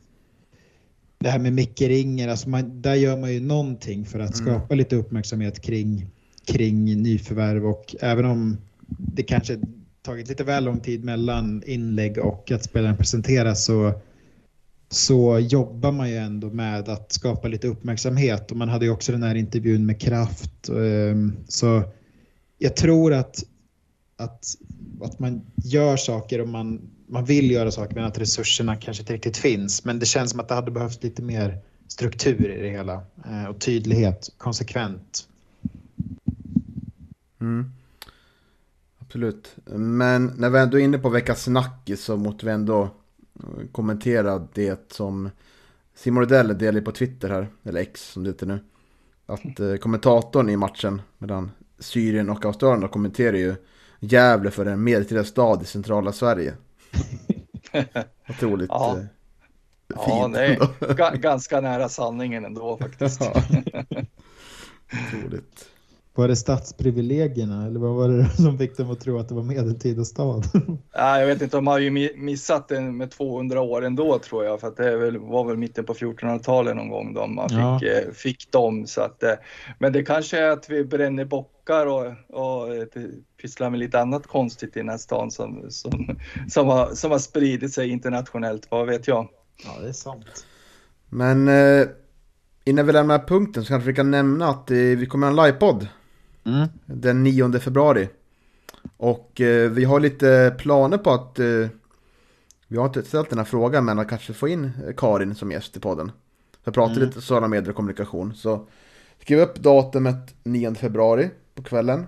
det här med Micke Ringer, alltså man, där gör man ju någonting för att mm. skapa lite uppmärksamhet kring, kring nyförvärv och även om det kanske tagit lite väl lång tid mellan inlägg och att spelaren presenteras så, så jobbar man ju ändå med att skapa lite uppmärksamhet och man hade ju också den här intervjun med Kraft. Ehm, så jag tror att, att, att man gör saker och man man vill göra saker men att resurserna kanske inte riktigt finns. Men det känns som att det hade behövts lite mer struktur i det hela eh, och tydlighet, konsekvent. Mm. Absolut. Men när vi ändå är inne på veckans snackis så måste vi ändå kommentera det som Simon Rydell delade på Twitter här, eller X som det heter nu. Att eh, kommentatorn i matchen mellan Syrien och Australien kommenterar ju Gävle för en medeltida stad i centrala Sverige. Otroligt. Ja. Eh, Ja, det är ga ganska nära sanningen ändå faktiskt. Ja. Otroligt. Var det stadsprivilegierna eller vad var det som fick dem att tro att det var medeltida stad? Ja, jag vet inte, de har ju missat den med 200 år ändå tror jag, för att det var väl mitten på 1400-talet någon gång de man ja. fick, eh, fick dem. Så att, eh, men det kanske är att vi bränner bockar och, och eh, pysslar med lite annat konstigt i den här stan som, som, som, har, som har spridit sig internationellt, vad vet jag. Ja, det är sant. Men eh, innan vi lämnar punkten så kanske vi kan nämna att eh, vi kommer ha en livepodd mm. den 9 februari. Och eh, vi har lite planer på att, eh, vi har inte ställt den här frågan, men att kanske få in Karin som gäst i podden. För att prata mm. lite sociala medier och kommunikation. Så skriv upp datumet 9 februari på kvällen.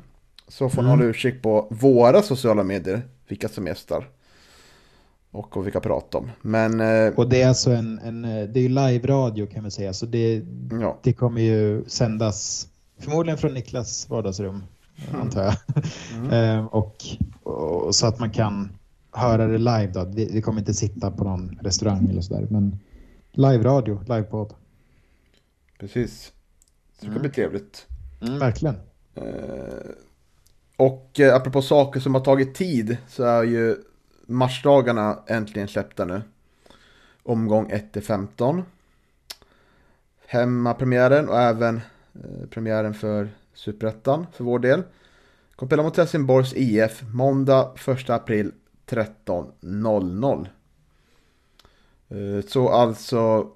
Så får ni mm. hålla utkik på våra sociala medier, vilka som gästar. Och vad vi kan prata om. Men, eh, och det är alltså en, en eh, det är live-radio kan man säga. Så det, ja. det kommer ju sändas Förmodligen från Niklas vardagsrum, mm. antar jag. Mm. Ehm, och, och, så att man kan höra det live. Då. Vi, vi kommer inte sitta på någon restaurang eller sådär. Men live-radio, live-podd. Precis. det ska bli trevligt. Mm, verkligen. Uh, och uh, apropå saker som har tagit tid så är ju matchdagarna äntligen släppta nu. Omgång 1-15. Hemmapremiären och även Eh, premiären för Superettan för vår del. Kommer mot Helsingborgs IF måndag 1 april 13.00. Eh, så alltså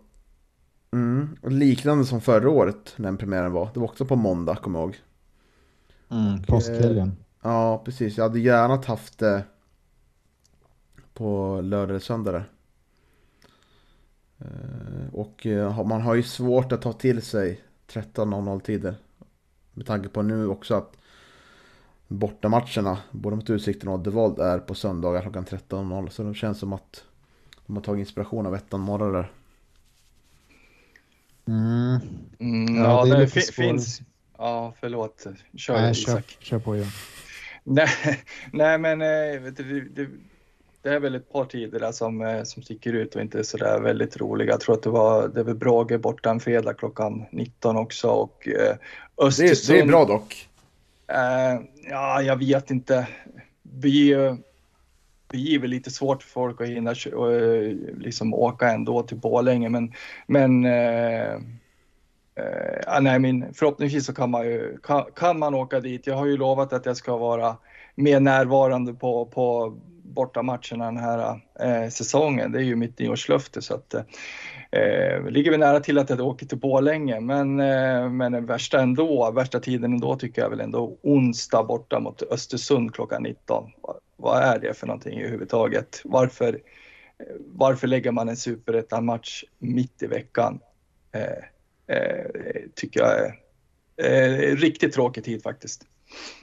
mm, liknande som förra året när premiären var. Det var också på måndag, kommer jag ihåg. Mm, påskhelgen. Ja, precis. Jag hade gärna haft det på lördag eller söndag där. Eh, och man har ju svårt att ta till sig 13.00 tider. Med tanke på nu också att bortamatcherna, både mot Utsikten och Oddevold, är på söndagar klockan 13.00. Så det känns som att de har tagit inspiration av ettan morgon där. Mm. Mm, ja, ja, det, det finns... Ja, förlåt. Kör, Nej, kör, kör på, ja. nej, nej, men eh, vet du, det, det är väl ett par tider där som, eh, som sticker ut och inte är sådär väldigt roliga. Jag tror att det var, det var Brage borta en fredag klockan 19 också och eh, Östersund. Det, det, är bra dock. Eh, ja, jag vet inte. Vi, vi är väl lite svårt för folk att hinna och, eh, liksom åka ändå till Borlänge men, men eh, eh, nej, men förhoppningsvis så kan man ju kan, kan man åka dit. Jag har ju lovat att jag ska vara mer närvarande på, på bortamatcherna den här eh, säsongen. Det är ju mitt nyårslöfte så att eh, ligger vi nära till att jag åker till Borlänge men, eh, men den värsta ändå, värsta tiden ändå tycker jag väl ändå onsdag borta mot Östersund klockan 19. Vad är det för någonting överhuvudtaget? Varför, eh, varför lägger man en superettan-match mitt i veckan? Eh, eh, tycker jag är eh, riktigt tråkig tid faktiskt.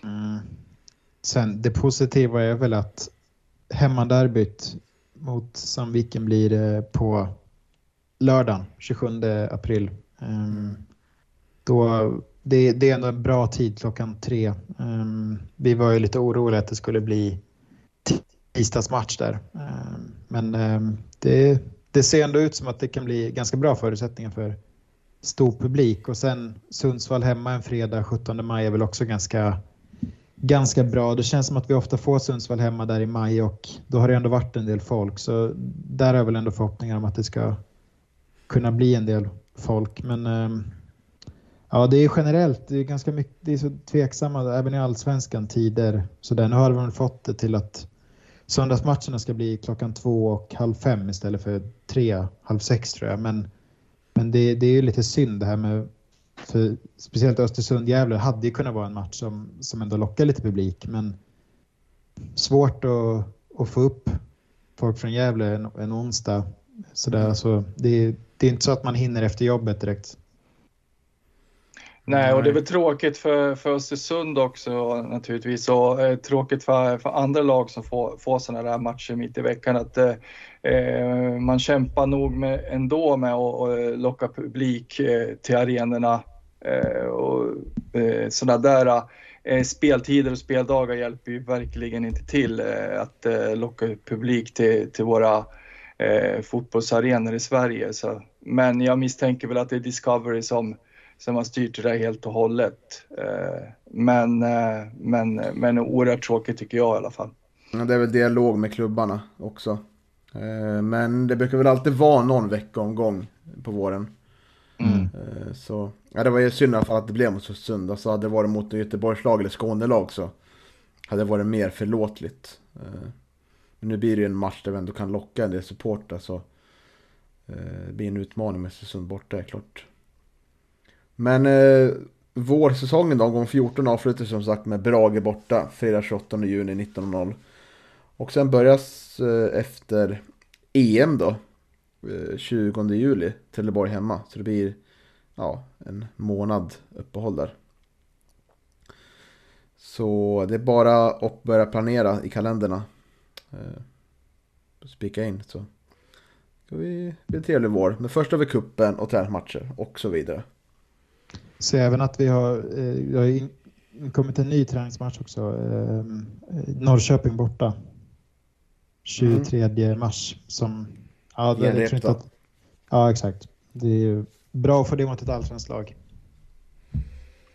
Mm. Sen det positiva är väl att hemmaderbyt mot Sandviken blir det på lördagen 27 april. Um, då, det, det, är ändå en bra tid klockan tre. Um, vi var ju lite oroliga att det skulle bli tisdagsmatch där. Um, men det, det ser ändå ut som att det kan bli ganska bra förutsättningar för stor publik. Och sen Sundsvall hemma en fredag 17 maj är väl också ganska ganska bra. Det känns som att vi ofta får Sundsvall hemma där i maj och då har det ändå varit en del folk. Så där är väl ändå förhoppningar om att det ska kunna bli en del folk. Men ehm, ja, det är generellt, det är ganska mycket, det är så tveksamma även i allsvenskan tider. Så där, nu har man fått det till att söndagsmatcherna ska bli klockan två och halv fem istället för tre, halv sex tror jag. Men, men det, det är ju lite synd det här med för speciellt Östersund-Gävle hade ju kunnat vara en match som, som ändå lockar lite publik men svårt att, att få upp folk från Gävle en, en onsdag. Så där, alltså, det, det är inte så att man hinner efter jobbet direkt. Nej, och det är väl tråkigt för, för Östersund också naturligtvis och eh, tråkigt för, för andra lag som får, får sådana där matcher mitt i veckan att eh, eh Eh, man kämpar nog med, ändå med att, eh, locka publik eh, till arenorna eh, och eh, sådana där eh, speltider och speldagar hjälper ju verkligen inte till eh, att locka publik till, till våra eh, fotbollsarenor i Sverige. Så, men jag misstänker väl att det är Discovery som, som har styrt det där helt och hållet. Men, men, men oerhört tråkigt tycker jag i alla fall. Ja, det är väl dialog med klubbarna också. Eh, men det brukar väl alltid vara någon veckomgång på våren. Mm. Eh, så, ja, det var ju synd att det blev mot Östersund. Så hade det varit mot Göteborgslag eller Skånelag så hade det varit mer förlåtligt. Eh, men nu blir det ju en match där vi ändå kan locka en del supportrar så det blir en utmaning med Östersund borta är klart. Men eh, vårsäsongen då, gång 14 avslutas som sagt med Brage borta fredag 28 juni 19.00. Och sen börjas eh, efter EM då, eh, 20 juli, Trelleborg hemma. Så det blir ja, en månad uppehåll där. Så det är bara att börja planera i kalenderna. Eh, spika in så. Det blir en trevlig vår. Men först har vi kuppen och träningsmatcher och så vidare. Så även att vi har, eh, har kommit en ny träningsmatch också. Norrköping borta. 23 mm. mars. Som, ja, det, jag tror att, ja, exakt. Det är bra att få det mot ett allsvenskt lag.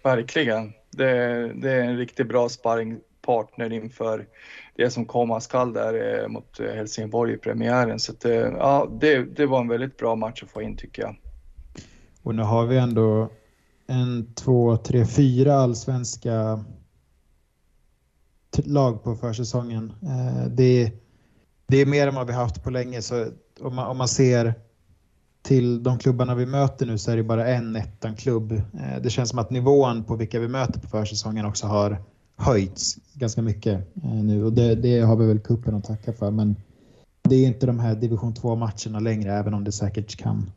Verkligen. Det, det, är en riktigt bra sparringpartner inför det som komma skall där eh, mot Helsingborg i premiären. Så att, eh, ja, det, det var en väldigt bra match att få in tycker jag. Och nu har vi ändå en, två, tre, fyra allsvenska lag på försäsongen. Eh, det, det är mer än vad vi haft på länge. Så om man, om man ser till de klubbarna vi möter nu så är det bara en ettan-klubb. Eh, det känns som att nivån på vilka vi möter på försäsongen också har höjts ganska mycket eh, nu och det, det har vi väl kuppen att tacka för. Men det är inte de här division 2-matcherna längre, även om det säkert kan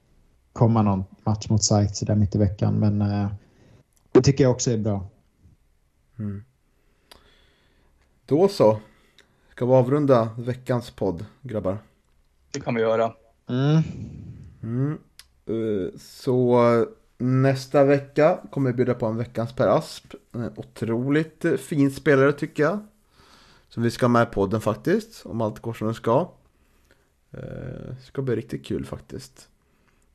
komma någon match mot Sites där mitt i veckan. Men eh, det tycker jag också är bra. Mm. Då så. Ska vi avrunda veckans podd, grabbar? Det kan vi göra. Mm. Mm. Uh, så nästa vecka kommer vi bjuda på en veckans Per Asp. En otroligt fin spelare tycker jag. Som vi ska ha med i podden faktiskt. Om allt går som det ska. Uh, ska bli riktigt kul faktiskt.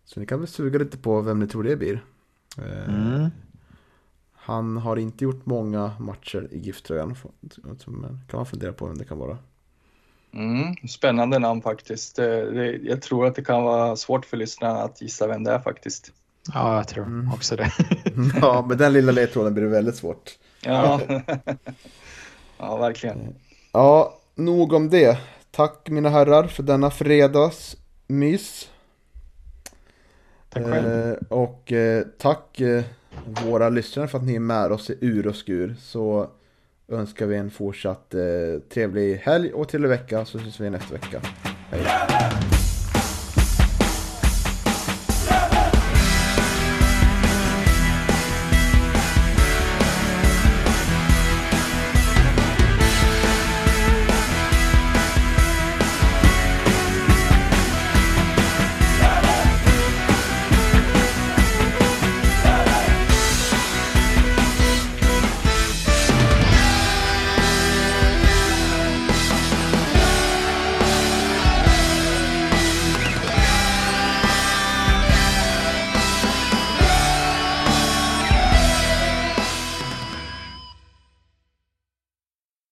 Så ni kan väl suga lite på vem ni tror det blir. Mm. Han har inte gjort många matcher i GIF-tröjan. kan man fundera på vem det kan vara. Mm, spännande namn faktiskt. Det, jag tror att det kan vara svårt för lyssnarna att gissa vem det är faktiskt. Ja, jag tror mm. också det. ja, med den lilla ledtråden blir det väldigt svårt. Ja, ja verkligen. Ja, nog om det. Tack mina herrar för denna fredagsmys. Tack själv. Eh, och eh, tack eh, våra lyssnare för att ni är med oss i ur och skur. Så önskar vi en fortsatt eh, trevlig helg och till vecka så ses vi nästa vecka. Hej!